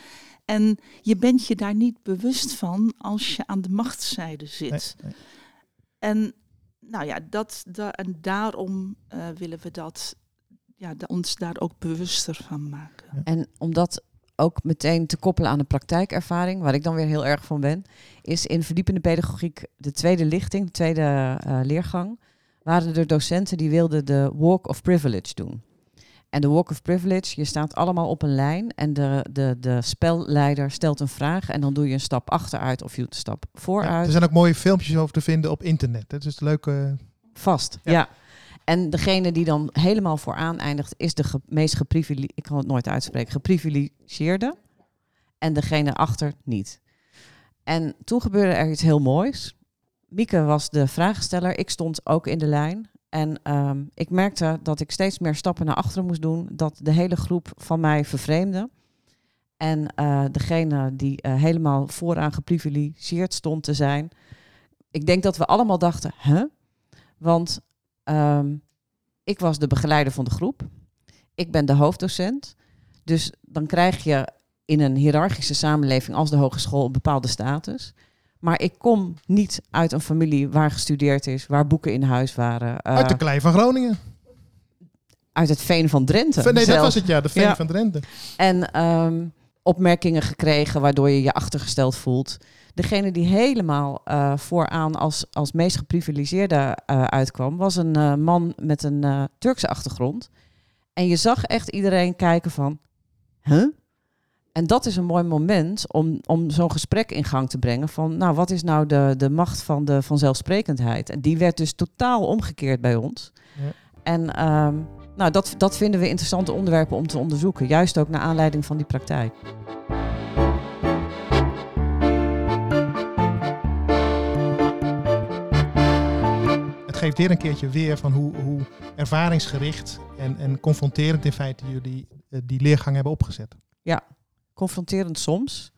En je bent je daar niet bewust van als je aan de machtszijde zit. Nee, nee. En nou ja, dat, da- en daarom eh, willen we dat, ja, da- ons daar ook bewuster van maken. en om dat ook meteen te koppelen aan de praktijkervaring, waar ik dan weer heel erg van ben, is in verdiepende pedagogiek de tweede lichting, de tweede eh, leergang, waren er docenten die wilden de walk of privilege doen. En de walk of privilege, je staat allemaal op een lijn en de, de, de spelleider stelt een vraag en dan doe je een stap achteruit of je doet een stap Ja, vooruit. er zijn ook mooie filmpjes over te vinden op internet. Het is leuk. eh, Vast, Ja. ja. En degene die dan helemaal vooraan eindigt, is de ge- meest geprivilegeerde, ik kan het nooit uitspreken, geprivilegeerde. En degene achter niet. En toen gebeurde er iets heel moois. Mieke was de vraagsteller, ik stond ook in de lijn. En ehm, ik merkte dat ik steeds meer stappen naar achteren moest doen, dat de hele groep van mij vervreemde. En eh, degene die eh, helemaal vooraan geprivilegeerd stond te zijn, ik denk dat we allemaal dachten, hè? Want ehm, ik was de begeleider van de groep. Ik ben de hoofddocent. Dus dan krijg je in een hiërarchische samenleving als de hogeschool een bepaalde status. Maar ik kom niet uit een familie waar gestudeerd is, waar boeken in huis waren. eh, Uit de klei van Groningen. uit het veen van Drenthe. nee, dat was het ja, de veen Ja. van Drenthe. En ehm, opmerkingen gekregen waardoor je je achtergesteld voelt. Degene die helemaal eh, vooraan als, als meest geprivilegeerde eh, uitkwam, was een man met een Turkse achtergrond. En je zag echt iedereen kijken van, huh? En dat is een mooi moment om, om zo'n gesprek in gang te brengen van, nou, wat is nou de, de macht van de vanzelfsprekendheid? En die werd dus totaal omgekeerd bij ons. Ja. En ehm, nou, dat, dat vinden we interessante onderwerpen om te onderzoeken, juist ook naar aanleiding van die praktijk. Het geeft weer een keertje weer van hoe, hoe ervaringsgericht en, en confronterend in feite jullie eh, die leergang hebben opgezet. Confronterend soms.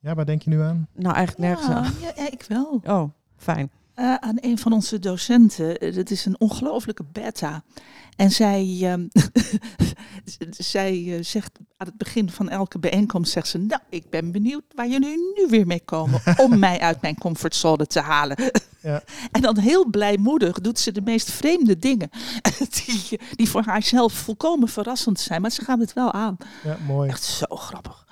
Ja, waar denk je nu aan? Nou, eigenlijk nergens Ja, aan. ja, ja, ik wel. Oh, fijn. Eh, aan een van onze docenten. Eh, Dat is een ongelofelijke beta. En zij, ehm, zij eh, zegt aan het begin van elke bijeenkomst, zegt ze, nou, ik ben benieuwd waar jullie nu weer mee komen om mij uit mijn comfortzone te halen. Ja. En dan heel blijmoedig doet ze de meest vreemde dingen, die, die voor haarzelf volkomen verrassend zijn. Maar ze gaat het wel aan. Ja, mooi. Echt zo grappig.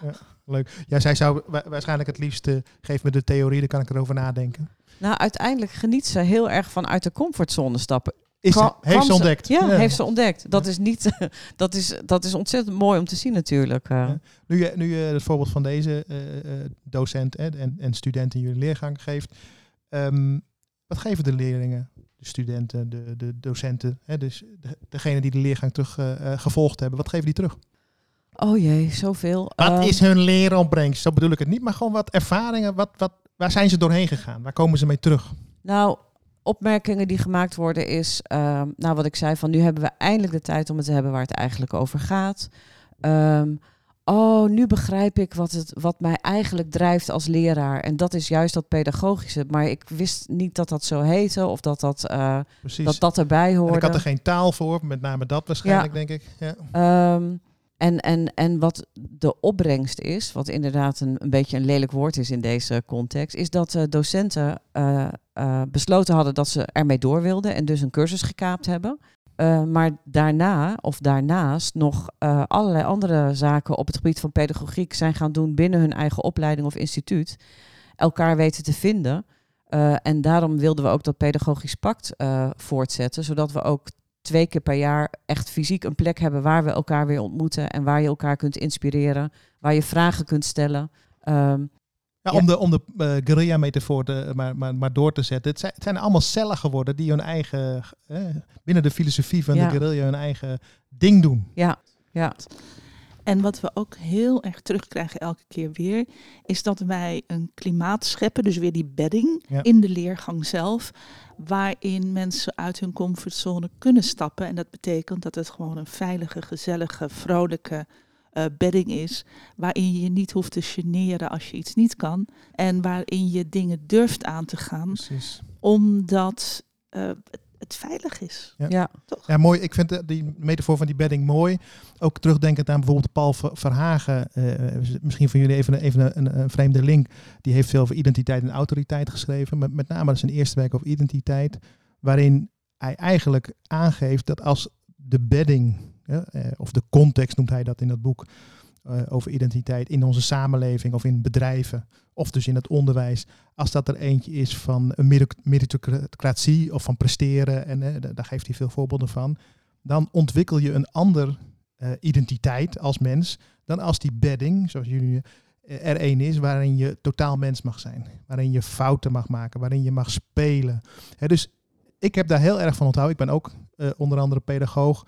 Leuk. Ja, zij zou wa- waarschijnlijk het liefst, geef me de theorie, dan kan ik erover nadenken. Nou, uiteindelijk geniet ze heel erg van uit de comfortzone stappen. Is Kwam- heeft ze ontdekt. Ja, heeft ze ontdekt. Dat is niet, dat is, dat is ontzettend mooi om te zien natuurlijk. eh. Ja. Nu je, nu je het voorbeeld van deze eh, eh, docent hè, en, en student in jullie leergang geeft, ehm, wat geven de leerlingen, de studenten, de, de docenten, hè, dus de, degene die de leergang terug gevolgd hebben, wat geven die terug? Oh jee, zoveel. Wat Eh, is hun leeropbrengst? Zo bedoel ik het niet, maar gewoon wat ervaringen, wat, wat, waar zijn ze doorheen gegaan? Waar komen ze mee terug? Nou, opmerkingen die gemaakt worden is, ehm, nou wat ik zei, van nu hebben we eindelijk de tijd om het te hebben waar het eigenlijk over gaat. Ehm, oh, nu begrijp ik wat, het, wat mij eigenlijk drijft als leraar. En dat is juist dat pedagogische. Maar ik wist niet dat dat zo heette of dat dat, Precies. dat, dat erbij En hoorde. ik had er geen taal voor, met name dat waarschijnlijk, denk ik. Ja. Ehm, en, en, en wat de opbrengst is, wat inderdaad een, een beetje een lelijk woord is in deze context, is dat eh, docenten eh, eh, besloten hadden dat ze ermee door wilden en dus een cursus gekaapt hebben. Eh, maar daarna of daarnaast nog eh, allerlei andere zaken op het gebied van pedagogiek zijn gaan doen binnen hun eigen opleiding of instituut. Elkaar weten te vinden. En daarom wilden we ook dat pedagogisch pact voortzetten, zodat we ook twee keer per jaar echt fysiek een plek hebben waar we elkaar weer ontmoeten en waar je elkaar kunt inspireren, waar je vragen kunt stellen. Ehm, Ja. Om de, om de eh, guerrilla-metafoor te- maar, maar, maar door te zetten. Het zijn, het zijn allemaal cellen geworden die hun eigen, eh, binnen de filosofie van Ja. de guerrilla, hun eigen ding doen. ja, ja, En wat we ook heel erg terugkrijgen elke keer weer, is dat wij een klimaat scheppen, dus weer die bedding Ja. in de leergang zelf, waarin mensen uit hun comfortzone kunnen stappen. En dat betekent dat het gewoon een veilige, gezellige, vrolijke eh, bedding is, waarin je je niet hoeft te generen als je iets niet kan en waarin je dingen durft aan te gaan, Precies. omdat eh, het, veilig is. Ja. ja, Toch? Ja, mooi. Ik vind de- die metafoor van die bedding mooi. Ook terugdenkend aan bijvoorbeeld Paul Ver- Verhagen. eh, misschien van jullie even, een- even een, een, een vreemde link. Die heeft veel over identiteit en autoriteit geschreven. Met, met name zijn eerste werk over identiteit. Waarin hij eigenlijk aangeeft dat als de bedding, eh, of de context noemt hij dat in dat boek, eh, over identiteit in onze samenleving of in bedrijven, of dus in het onderwijs, als dat er eentje is van een merit- meritocratie of van presteren, en eh, da- daar geeft hij veel voorbeelden van, dan ontwikkel je een ander identiteit als mens dan als die bedding, zoals jullie er één is, waarin je totaal mens mag zijn, waarin je fouten mag maken, waarin je mag spelen. Dus ik heb daar heel erg van onthouden. Ik ben ook onder andere pedagoog.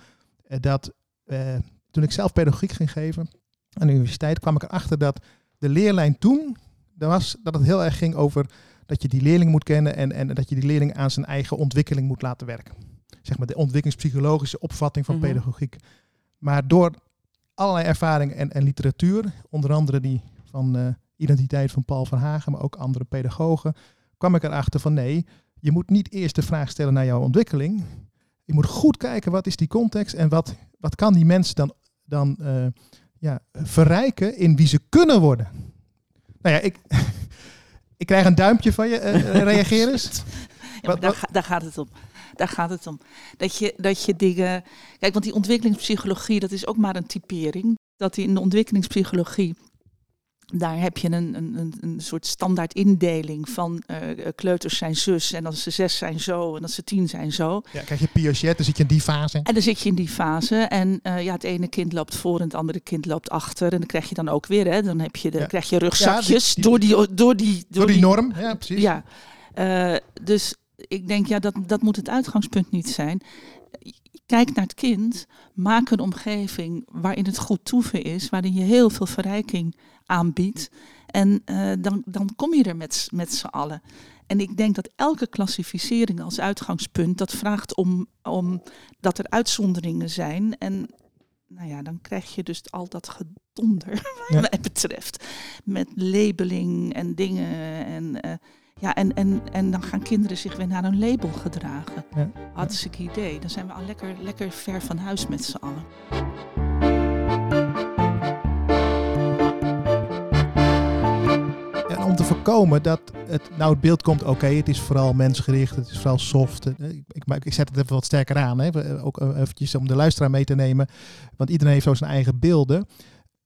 Eh, dat eh, toen ik zelf pedagogiek ging geven aan de universiteit, kwam ik erachter dat de leerlijn toen, dat, was, dat het heel erg ging over dat je die leerling moet kennen en, en dat je die leerling aan zijn eigen ontwikkeling moet laten werken. Zeg maar de ontwikkelingspsychologische opvatting van Mhm. pedagogiek. Maar door allerlei ervaringen en, en literatuur, onder andere die van eh, Identiteit van Paul van Hagen, maar ook andere pedagogen, kwam ik erachter van nee, je moet niet eerst de vraag stellen naar jouw ontwikkeling. Je moet goed kijken wat is die context en wat, wat kan die mens dan, dan eh, ja, verrijken in wie ze kunnen worden. Nou ja, ik, ik krijg een duimpje van je, uh, reageer eens. Ja, daar, daar, gaat het om. Daar gaat het om. Dat je, dat je dingen. Kijk, want die ontwikkelingspsychologie, dat is ook maar een typering. Dat die in de ontwikkelingspsychologie daar heb je een, een, een soort standaard indeling van uh, kleuters zijn zus en als ze zes zijn zo en als ze tien zijn zo. Ja, krijg je Piaget, dan zit je in die fase. En dan zit je in die fase en uh, ja, het ene kind loopt voor en het andere kind loopt achter en dan krijg je dan ook weer, hè, dan heb je de, krijg je rugzakjes door, die, door, die, door, die, norm. Ja, precies. Ja, uh, dus ik denk ja, dat, dat moet het uitgangspunt niet zijn. Kijk naar het kind, maak een omgeving waarin het goed toeven is, waarin je heel veel verrijking aanbiedt. En uh, dan, dan kom je er met, met z'n allen. En ik denk dat elke klassificering als uitgangspunt dat vraagt om, om dat er uitzonderingen zijn. En nou ja, dan krijg je dus al dat gedonder, wat mij betreft. Met labeling en dingen. En, uh, ja, en, en, en dan gaan kinderen zich weer naar een label gedragen. Ja. Hartstikke idee. Dan zijn we al lekker, lekker ver van huis met z'n allen. Voorkomen dat het, nou het beeld komt, oké, het is vooral mensgericht, het is vooral soft. Eh, ik, ik, ik zet het even wat sterker aan, hè, ook eh, eventjes om de luisteraar mee te nemen, want iedereen heeft zo zijn eigen beelden.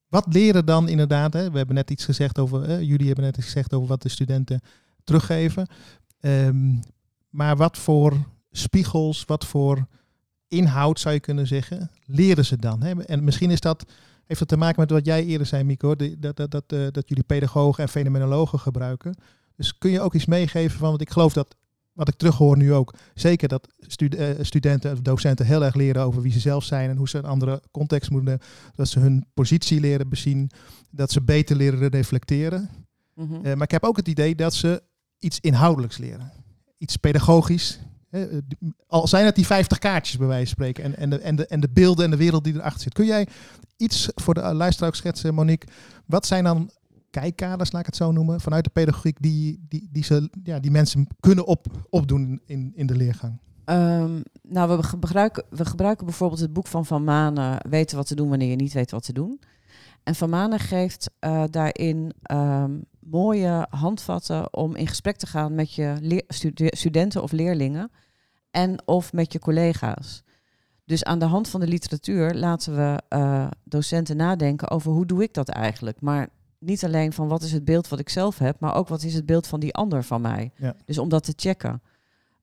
Wat leren dan inderdaad, hè? we hebben net iets gezegd over, eh, jullie hebben net iets gezegd over wat de studenten teruggeven. Um, maar wat voor spiegels, wat voor inhoud zou je kunnen zeggen, leren ze dan? Hè? En misschien is dat heeft dat te maken met wat jij eerder zei, Mico, dat, dat, dat, uh, dat jullie pedagogen en fenomenologen gebruiken. Dus kun je ook iets meegeven van, want ik geloof dat, wat ik terughoor nu ook, zeker dat uh, studenten of docenten heel erg leren over wie ze zelf zijn en hoe ze een andere context moeten, dat ze hun positie leren bezien, dat ze beter leren reflecteren. Mm -hmm. uh, maar ik heb ook het idee dat ze iets inhoudelijks leren. Iets pedagogisch, al zijn het die 50 kaartjes bij wijze van spreken en, en, de, en, de, en de beelden en de wereld die erachter zit. Kun jij iets voor de luisteraar schetsen, Monique? Wat zijn dan kijkkaders, laat ik het zo noemen, vanuit de pedagogiek die, die, die, ze, ja, die mensen kunnen op, opdoen in, in de leergang? Um, nou, we gebruiken, we gebruiken bijvoorbeeld het boek van Van Manen, Weten wat te doen wanneer je niet weet wat te doen. En Van Manen geeft uh, daarin um, mooie handvatten om in gesprek te gaan met je studenten of leerlingen en of met je collega's. Dus aan de hand van de literatuur laten we uh, docenten nadenken over hoe doe ik dat eigenlijk. Maar niet alleen van wat is het beeld wat ik zelf heb, maar ook wat is het beeld van die ander van mij. Ja. Dus om dat te checken.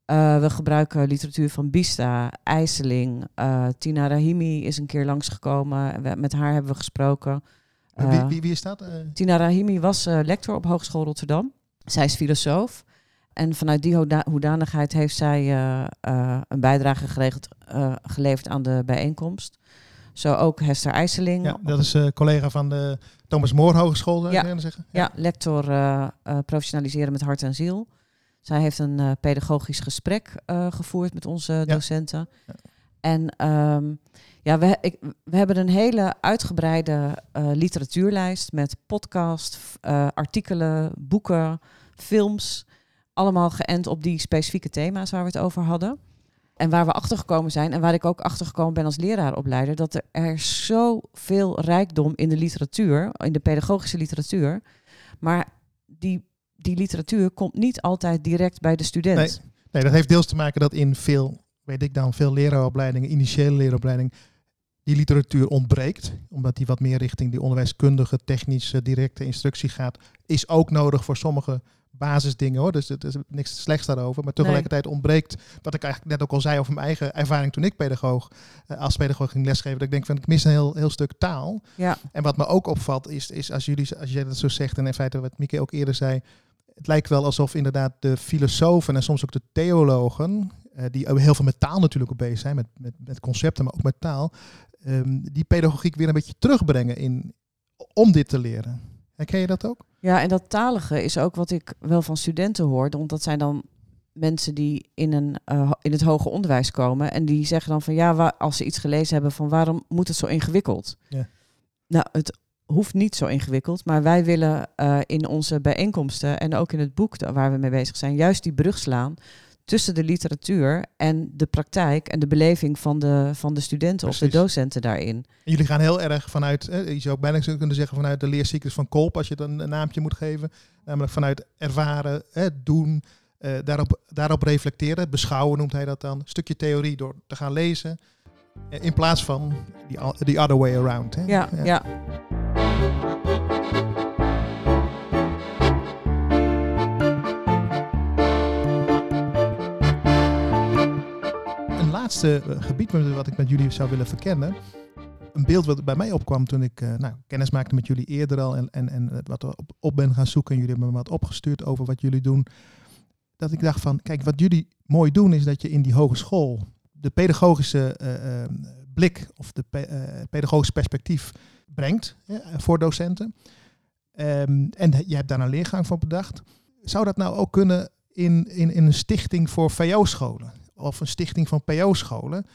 Uh, we gebruiken literatuur van Bista, IJsseling. Uh, Tina Rahimi is een keer langsgekomen. We, met haar hebben we gesproken. Wie, wie, wie, is dat? Tina Rahimi was lector op Hogeschool Rotterdam. Zij is filosoof. En vanuit die hoedanigheid heeft zij uh, uh, een bijdrage geregeld, uh, geleverd aan de bijeenkomst. Zo ook Hester IJsseling. Ja, dat is collega van de Thomas More Hogeschool, zou ja. je zeggen? Ja, ja lector professionaliseren met hart en ziel. Zij heeft een pedagogisch gesprek gevoerd met onze docenten. Ja. En um, ja, we, we hebben een hele uitgebreide literatuurlijst met podcast, artikelen, boeken, films allemaal geënt op die specifieke thema's waar we het over hadden. En waar we achter gekomen zijn, en waar ik ook achter gekomen ben als leraaropleider, dat er, er zoveel rijkdom in de literatuur, in de pedagogische literatuur. Maar die, die literatuur komt niet altijd direct bij de student. Nee, nee, dat heeft deels te maken dat in veel, weet ik dan, veel leraaropleidingen, initiële leraaropleidingen, die literatuur ontbreekt, omdat die wat meer richting die onderwijskundige, technische, directe instructie gaat, is ook nodig voor sommige basisdingen hoor. Dus er is niks slechts daarover. Maar tegelijkertijd ontbreekt, wat ik eigenlijk net ook al zei over mijn eigen ervaring toen ik pedagoog, uh, als pedagoog ging lesgeven, dat ik denk van ik mis een heel, heel stuk taal. Ja. En wat me ook opvalt is, is als jullie, als jij dat zo zegt en in feite wat Mieke ook eerder zei, het lijkt wel alsof inderdaad de filosofen en soms ook de theologen, die heel veel met taal natuurlijk ook bezig zijn, met, met, met concepten, maar ook met taal, um, die pedagogiek weer een beetje terugbrengen in, om dit te leren. Herken je dat ook? Ja, en dat talige is ook wat ik wel van studenten hoor. Want dat zijn dan mensen die in, een, uh, in het hoger onderwijs komen. En die zeggen dan van ja, waar, als ze iets gelezen hebben van waarom moet het zo ingewikkeld? Ja. Nou, het hoeft niet zo ingewikkeld. Maar wij willen uh, in onze bijeenkomsten en ook in het boek waar we mee bezig zijn, juist die brug slaan tussen de literatuur en de praktijk en de beleving van de, van de studenten of de docenten daarin. Jullie gaan heel erg vanuit, hè, je zou ook bijna kunnen zeggen vanuit de leercyclus van Kolp, als je het een, een naampje moet geven. Namelijk vanuit ervaren, doen, eh, daarop, daarop reflecteren, beschouwen noemt hij dat dan. Een stukje theorie door te gaan lezen. eh, In plaats van die, other way around. Hè? Ja, ja. Laatste eh, gebied wat ik met jullie zou willen verkennen. Een beeld wat bij mij opkwam toen ik eh, nou, kennis maakte met jullie eerder al. En, en, en wat op, op ben gaan zoeken. En jullie hebben me wat opgestuurd over wat jullie doen. Dat ik dacht van, kijk, wat jullie mooi doen is dat je in die hogeschool de pedagogische eh, eh, blik of de pe- pedagogisch perspectief brengt voor docenten. Ehm, en je hebt daar een leergang voor bedacht. Zou dat nou ook kunnen in, in, in een stichting voor VO-scholen? Of een stichting van PO-scholen?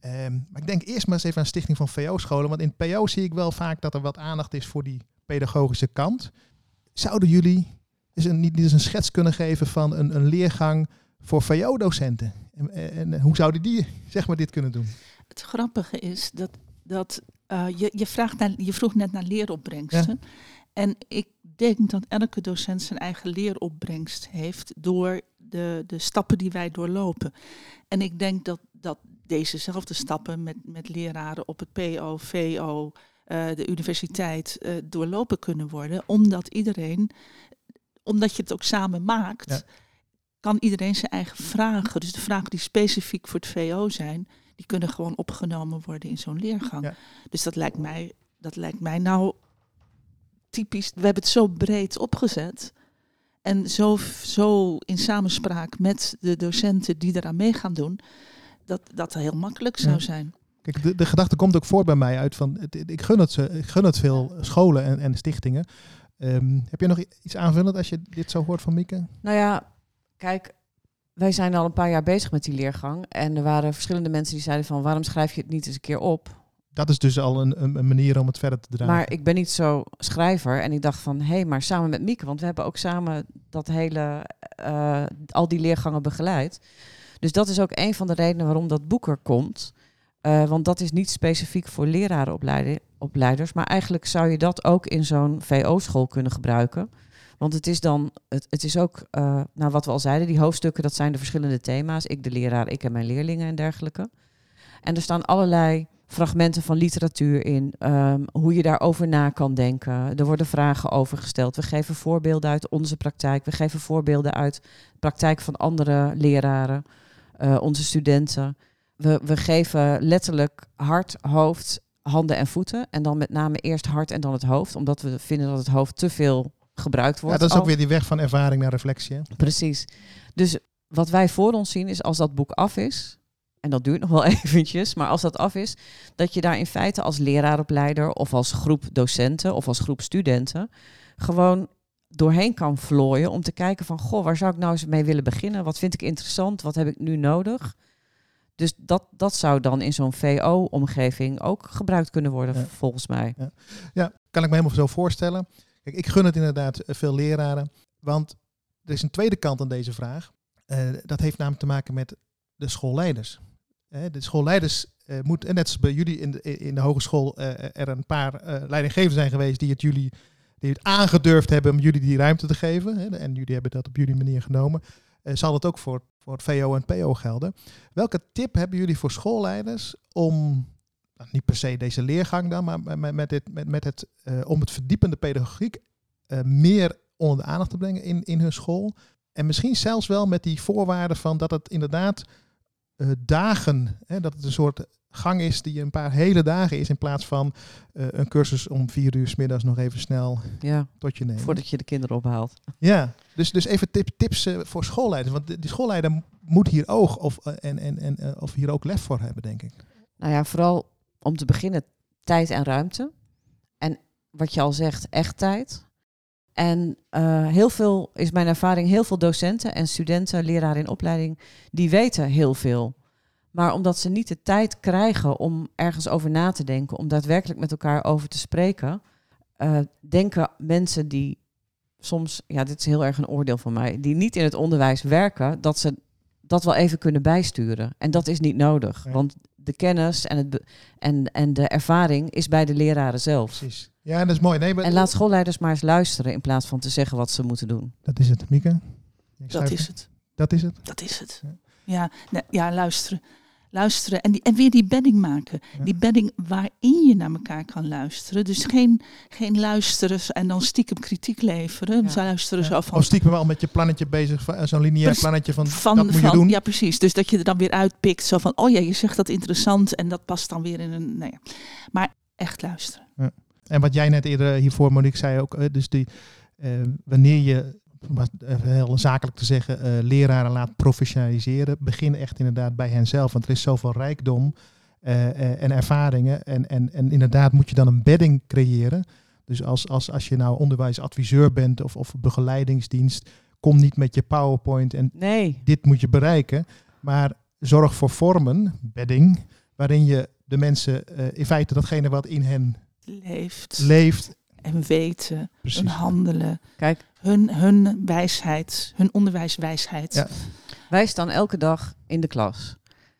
Ehm, maar ik denk eerst maar eens even aan een stichting van VO-scholen. Want in PO zie ik wel vaak dat er wat aandacht is voor die pedagogische kant. Zouden jullie eens een, niet eens een schets kunnen geven van een, een leergang voor VO-docenten? En, en, en hoe zouden die zeg maar, dit kunnen doen? Het grappige is dat, dat eh, je, je, vraagt naar, je vroeg net naar leeropbrengsten. En ik denk dat elke docent zijn eigen leeropbrengst heeft door de, de stappen die wij doorlopen. En ik denk dat, dat dezezelfde stappen met, met leraren op het PO, VO, eh, de universiteit eh, doorlopen kunnen worden. Omdat iedereen, omdat je het ook samen maakt, Ja. kan iedereen zijn eigen vragen. Dus de vragen die specifiek voor het VO zijn, die kunnen gewoon opgenomen worden in zo'n leergang. Ja. Dus dat lijkt mij, dat lijkt mij nou typisch. We hebben het zo breed opgezet. En zo, zo in samenspraak met de docenten die eraan mee gaan doen, dat dat heel makkelijk zou Ja. zijn. Kijk, de, de gedachte komt ook voort bij mij uit van, ik gun het, ze, ik gun het veel scholen en, en stichtingen. Ehm, heb je nog iets aanvullend als je dit zo hoort van Mieke? Nou ja, kijk, wij zijn al een paar jaar bezig met die leergang. En er waren verschillende mensen die zeiden van... waarom schrijf je het niet eens een keer op? Dat is dus al een, een, manier om het verder te dragen. Maar ik ben niet zo schrijver. En ik dacht van, hé, hey, maar samen met Mieke... want we hebben ook samen dat hele, eh, al die leergangen begeleid. Dus dat is ook een van de redenen waarom dat boek er komt. Eh, want dat is niet specifiek voor lerarenopleiders. Maar eigenlijk zou je dat ook in zo'n VO-school kunnen gebruiken. Want het is dan, het, het is ook, eh, nou wat we al zeiden, die hoofdstukken, dat zijn de verschillende thema's. Ik de leraar, ik en mijn leerlingen en dergelijke. En er staan allerlei fragmenten van literatuur in, ehm, hoe je daarover na kan denken. Er worden vragen over gesteld. We geven voorbeelden uit onze praktijk. We geven voorbeelden uit de praktijk van andere leraren, eh, onze studenten. We, we geven letterlijk hart, hoofd, handen en voeten. En dan met name eerst hart en dan het hoofd, omdat we vinden dat het hoofd te veel gebruikt ja, wordt. dat is ook weer die weg van ervaring naar reflectie. Hè? Precies. Dus wat wij voor ons zien is als dat boek af is, en dat duurt nog wel eventjes, maar als dat af is, dat je daar in feite als leraaropleider of als groep docenten of als groep studenten gewoon doorheen kan vlooien om te kijken van, goh, waar zou ik nou eens mee willen beginnen? Wat vind ik interessant? Wat heb ik nu nodig? Dus dat, dat zou dan in zo'n VO-omgeving ook gebruikt kunnen worden, Ja. volgens mij. Ja, kan ik me helemaal zo voorstellen. Kijk, ik gun het inderdaad eh, veel leraren. Want er is een tweede kant aan deze vraag. Eh, dat heeft namelijk te maken met de schoolleiders. Eh, de schoolleiders eh moeten, en net als bij jullie in de, in de hogeschool, eh, er een paar eh, leidinggevenden zijn geweest die het jullie die het aangedurfd hebben om jullie die ruimte te geven. Hè, en jullie hebben dat op jullie manier genomen. Eh, zal het ook voor, voor het VO en PO gelden. Welke tip hebben jullie voor schoolleiders om nou, niet per se deze leergang dan, maar met, met, dit, met, met het, eh, om het verdiepende pedagogiek eh, meer onder de aandacht te brengen in, in hun school. En misschien zelfs wel met die voorwaarden van dat het inderdaad eh, dagen, hè, dat het een soort gang is die een paar hele dagen is in plaats van eh, een cursus om vier uur s middags nog even snel Ja, tot je nemen. voordat je de kinderen ophaalt. Ja, dus, dus even tip, tips eh, voor schoolleiders. Want de, die schoolleider moet hier oog of, en, en, en, of hier ook lef voor hebben, denk ik. Nou ja, vooral om te beginnen tijd en ruimte. En wat je al zegt, echt tijd. En eh, heel veel, is mijn ervaring, heel veel docenten en studenten, leraren in opleiding, die weten heel veel. Maar omdat ze niet de tijd krijgen om ergens over na te denken, om daadwerkelijk met elkaar over te spreken, eh, denken mensen die soms, ja, dit is heel erg een oordeel van mij, die niet in het onderwijs werken, dat ze dat wel even kunnen bijsturen. En dat is niet nodig, Nee. want de kennis en, het en, en de ervaring is bij de leraren zelf. Precies. Ja, dat is mooi. Nee, maar, En laat schoolleiders maar eens luisteren in plaats van te zeggen wat ze moeten doen. Dat is het, Mieke. Dat is het. Dat is het. Dat is het. Ja. Ja, nee, ja luisteren. Luisteren en, die, en weer die bedding maken. Ja. Die bedding waarin je naar elkaar kan luisteren. Dus geen, geen luisteren en dan stiekem kritiek leveren. Ja. Ze luisteren zo van, Of stiekem wel met je plannetje bezig, van- zo'n lineair plannetje van, van, dat moet van je doen. ja precies. Dus dat je er dan weer uitpikt. Zo van, oh ja, je zegt dat interessant en dat past dan weer in een, nou ja. Maar echt luisteren. En wat jij net eerder hiervoor, Monique, zei ook, eh, dus die, eh, wanneer je, om het even heel zakelijk te zeggen, eh, leraren laat professionaliseren, begin echt inderdaad bij henzelf. Want er is zoveel rijkdom eh, eh, en ervaringen. En, en, en inderdaad moet je dan een bedding creëren. Dus als, als, als je nou onderwijsadviseur bent of, of begeleidingsdienst, kom niet met je PowerPoint en Nee, dit moet je bereiken. Maar zorg voor vormen, bedding, waarin je de mensen eh, in feite datgene wat in hen Leeft leeft. en weten. Precies. Hun handelen. kijk, Hun, hun wijsheid. Hun onderwijswijsheid. Ja. wij staan elke dag in de klas.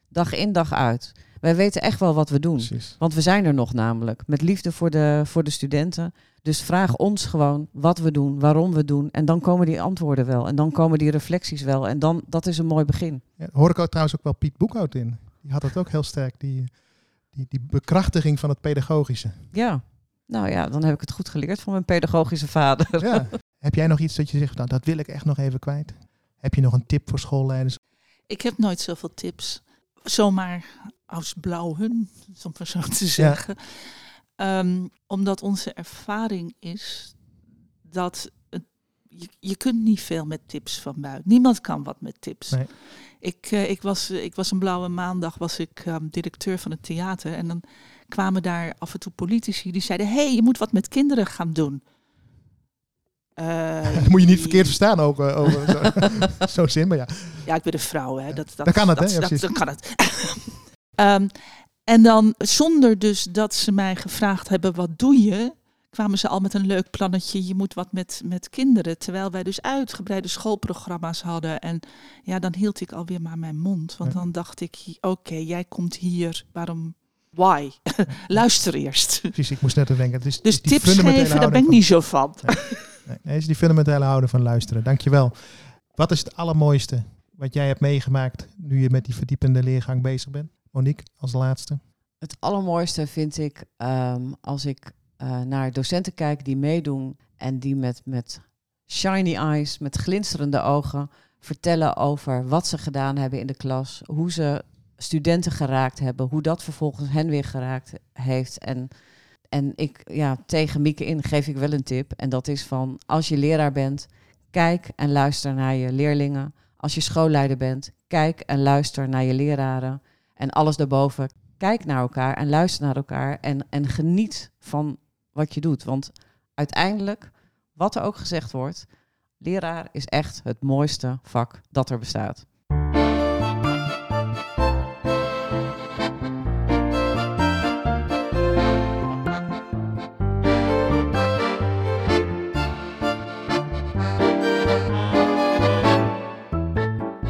Dag in, dag uit. Wij weten echt wel wat we doen. Precies. Want we zijn er nog namelijk. Met liefde voor de, voor de studenten. Dus vraag ons gewoon wat we doen, waarom we doen. En dan komen die antwoorden wel. En dan komen die reflecties wel. En dan, dat is een mooi begin. Ja, hoor ik ook trouwens ook wel Piet Boekhout in. Die had het ook heel sterk, die, die, die bekrachtiging van het pedagogische. Ja. Nou ja, dan heb ik het goed geleerd van mijn pedagogische vader. Ja. Heb jij nog iets dat je zegt, nou, dat wil ik echt nog even kwijt? Heb je nog een tip voor schoolleiders? Ik heb nooit zoveel tips. Zomaar als blauw hun, om maar zo te zeggen. Ehm, omdat onze ervaring is dat je, je kunt niet veel met tips van buiten. Niemand kan wat met tips. Nee. Ik, eh, ik, was, ik was een blauwe maandag, was ik ehm, directeur van het theater. En dan kwamen daar af en toe politici die zeiden... hé, hey, je moet wat met kinderen gaan doen. Eh, Dat moet je niet verkeerd verstaan ook eh, over zo- zo'n zin, maar ja. Ja, ik ben een vrouw, hè. Dat, dat, Dan kan het, hè? dat, Ja, dat- dan kan het. Ehm, en dan, zonder dus dat ze mij gevraagd hebben, wat doe je? Kwamen ze al met een leuk plannetje, je moet wat met, met kinderen. Terwijl wij dus uitgebreide schoolprogramma's hadden. En ja, dan hield ik alweer maar mijn mond. Want Ja. dan dacht ik, oké, jij komt hier, waarom... Why? Luister eerst. Precies, ik moest net aan denken. Het is, Dus die tips geven, daar ben ik niet zo van. van- Nee, nee, is die fundamentele houden van luisteren. Dankjewel. Wat is het allermooiste wat jij hebt meegemaakt nu je met die verdiepende leergang bezig bent? Monique, als laatste. Het allermooiste vind ik ehm, als ik eh, naar docenten kijk die meedoen en die met, met shiny eyes, met glinsterende ogen, vertellen over wat ze gedaan hebben in de klas, hoe ze studenten geraakt hebben, hoe dat vervolgens hen weer geraakt heeft. En, en ik, ja, tegen Mieke in geef ik wel een tip. En dat is van, als je leraar bent, kijk en luister naar je leerlingen. Als je schoolleider bent, kijk en luister naar je leraren. En alles daarboven, kijk naar elkaar en luister naar elkaar en, en geniet van wat je doet. Want uiteindelijk, wat er ook gezegd wordt, leraar is echt het mooiste vak dat er bestaat.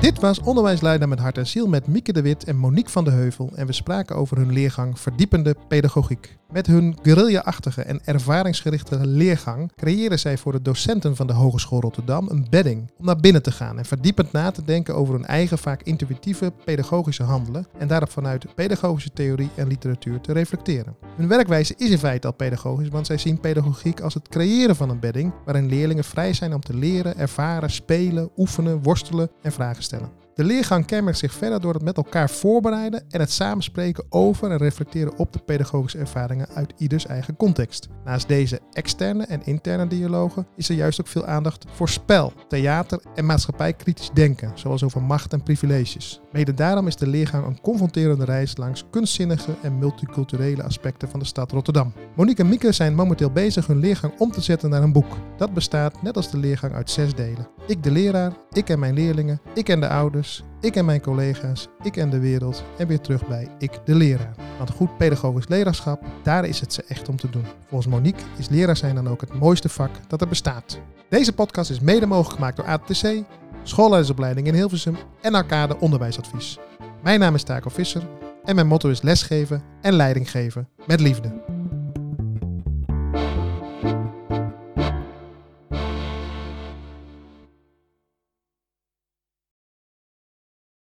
Dit was Onderwijsleider met hart en ziel met Mieke de Wit en Monique van de Heuvel. En we spraken over hun leergang Verdiepende Pedagogiek. Met hun guerrilla-achtige en ervaringsgerichte leergang creëren zij voor de docenten van de Hogeschool Rotterdam een bedding om naar binnen te gaan en verdiepend na te denken over hun eigen vaak intuïtieve pedagogische handelen en daarop vanuit pedagogische theorie en literatuur te reflecteren. Hun werkwijze is in feite al pedagogisch, want zij zien pedagogiek als het creëren van een bedding waarin leerlingen vrij zijn om te leren, ervaren, spelen, oefenen, worstelen en vragen stellen. De leergang kenmerkt zich verder door het met elkaar voorbereiden en het samenspreken over en reflecteren op de pedagogische ervaringen uit ieders eigen context. Naast deze externe en interne dialogen is er juist ook veel aandacht voor spel, theater en maatschappijkritisch denken, zoals over macht en privileges. Mede daarom is de leergang een confronterende reis langs kunstzinnige en multiculturele aspecten van de stad Rotterdam. Monique en Mieke zijn momenteel bezig hun leergang om te zetten naar een boek. Dat bestaat net als de leergang uit zes delen. Ik de leraar, ik en mijn leerlingen, ik en de ouders, ik en mijn collega's, ik en de wereld en weer terug bij ik de leraar. Want goed pedagogisch leraarschap, daar is het ze echt om te doen. Volgens Monique is leraar zijn dan ook het mooiste vak dat er bestaat. Deze podcast is mede mogelijk gemaakt door ATC, schoolleidersopleiding in Hilversum en Arcade Onderwijsadvies. Mijn naam is Taco Visser en mijn motto is lesgeven en leiding geven met liefde.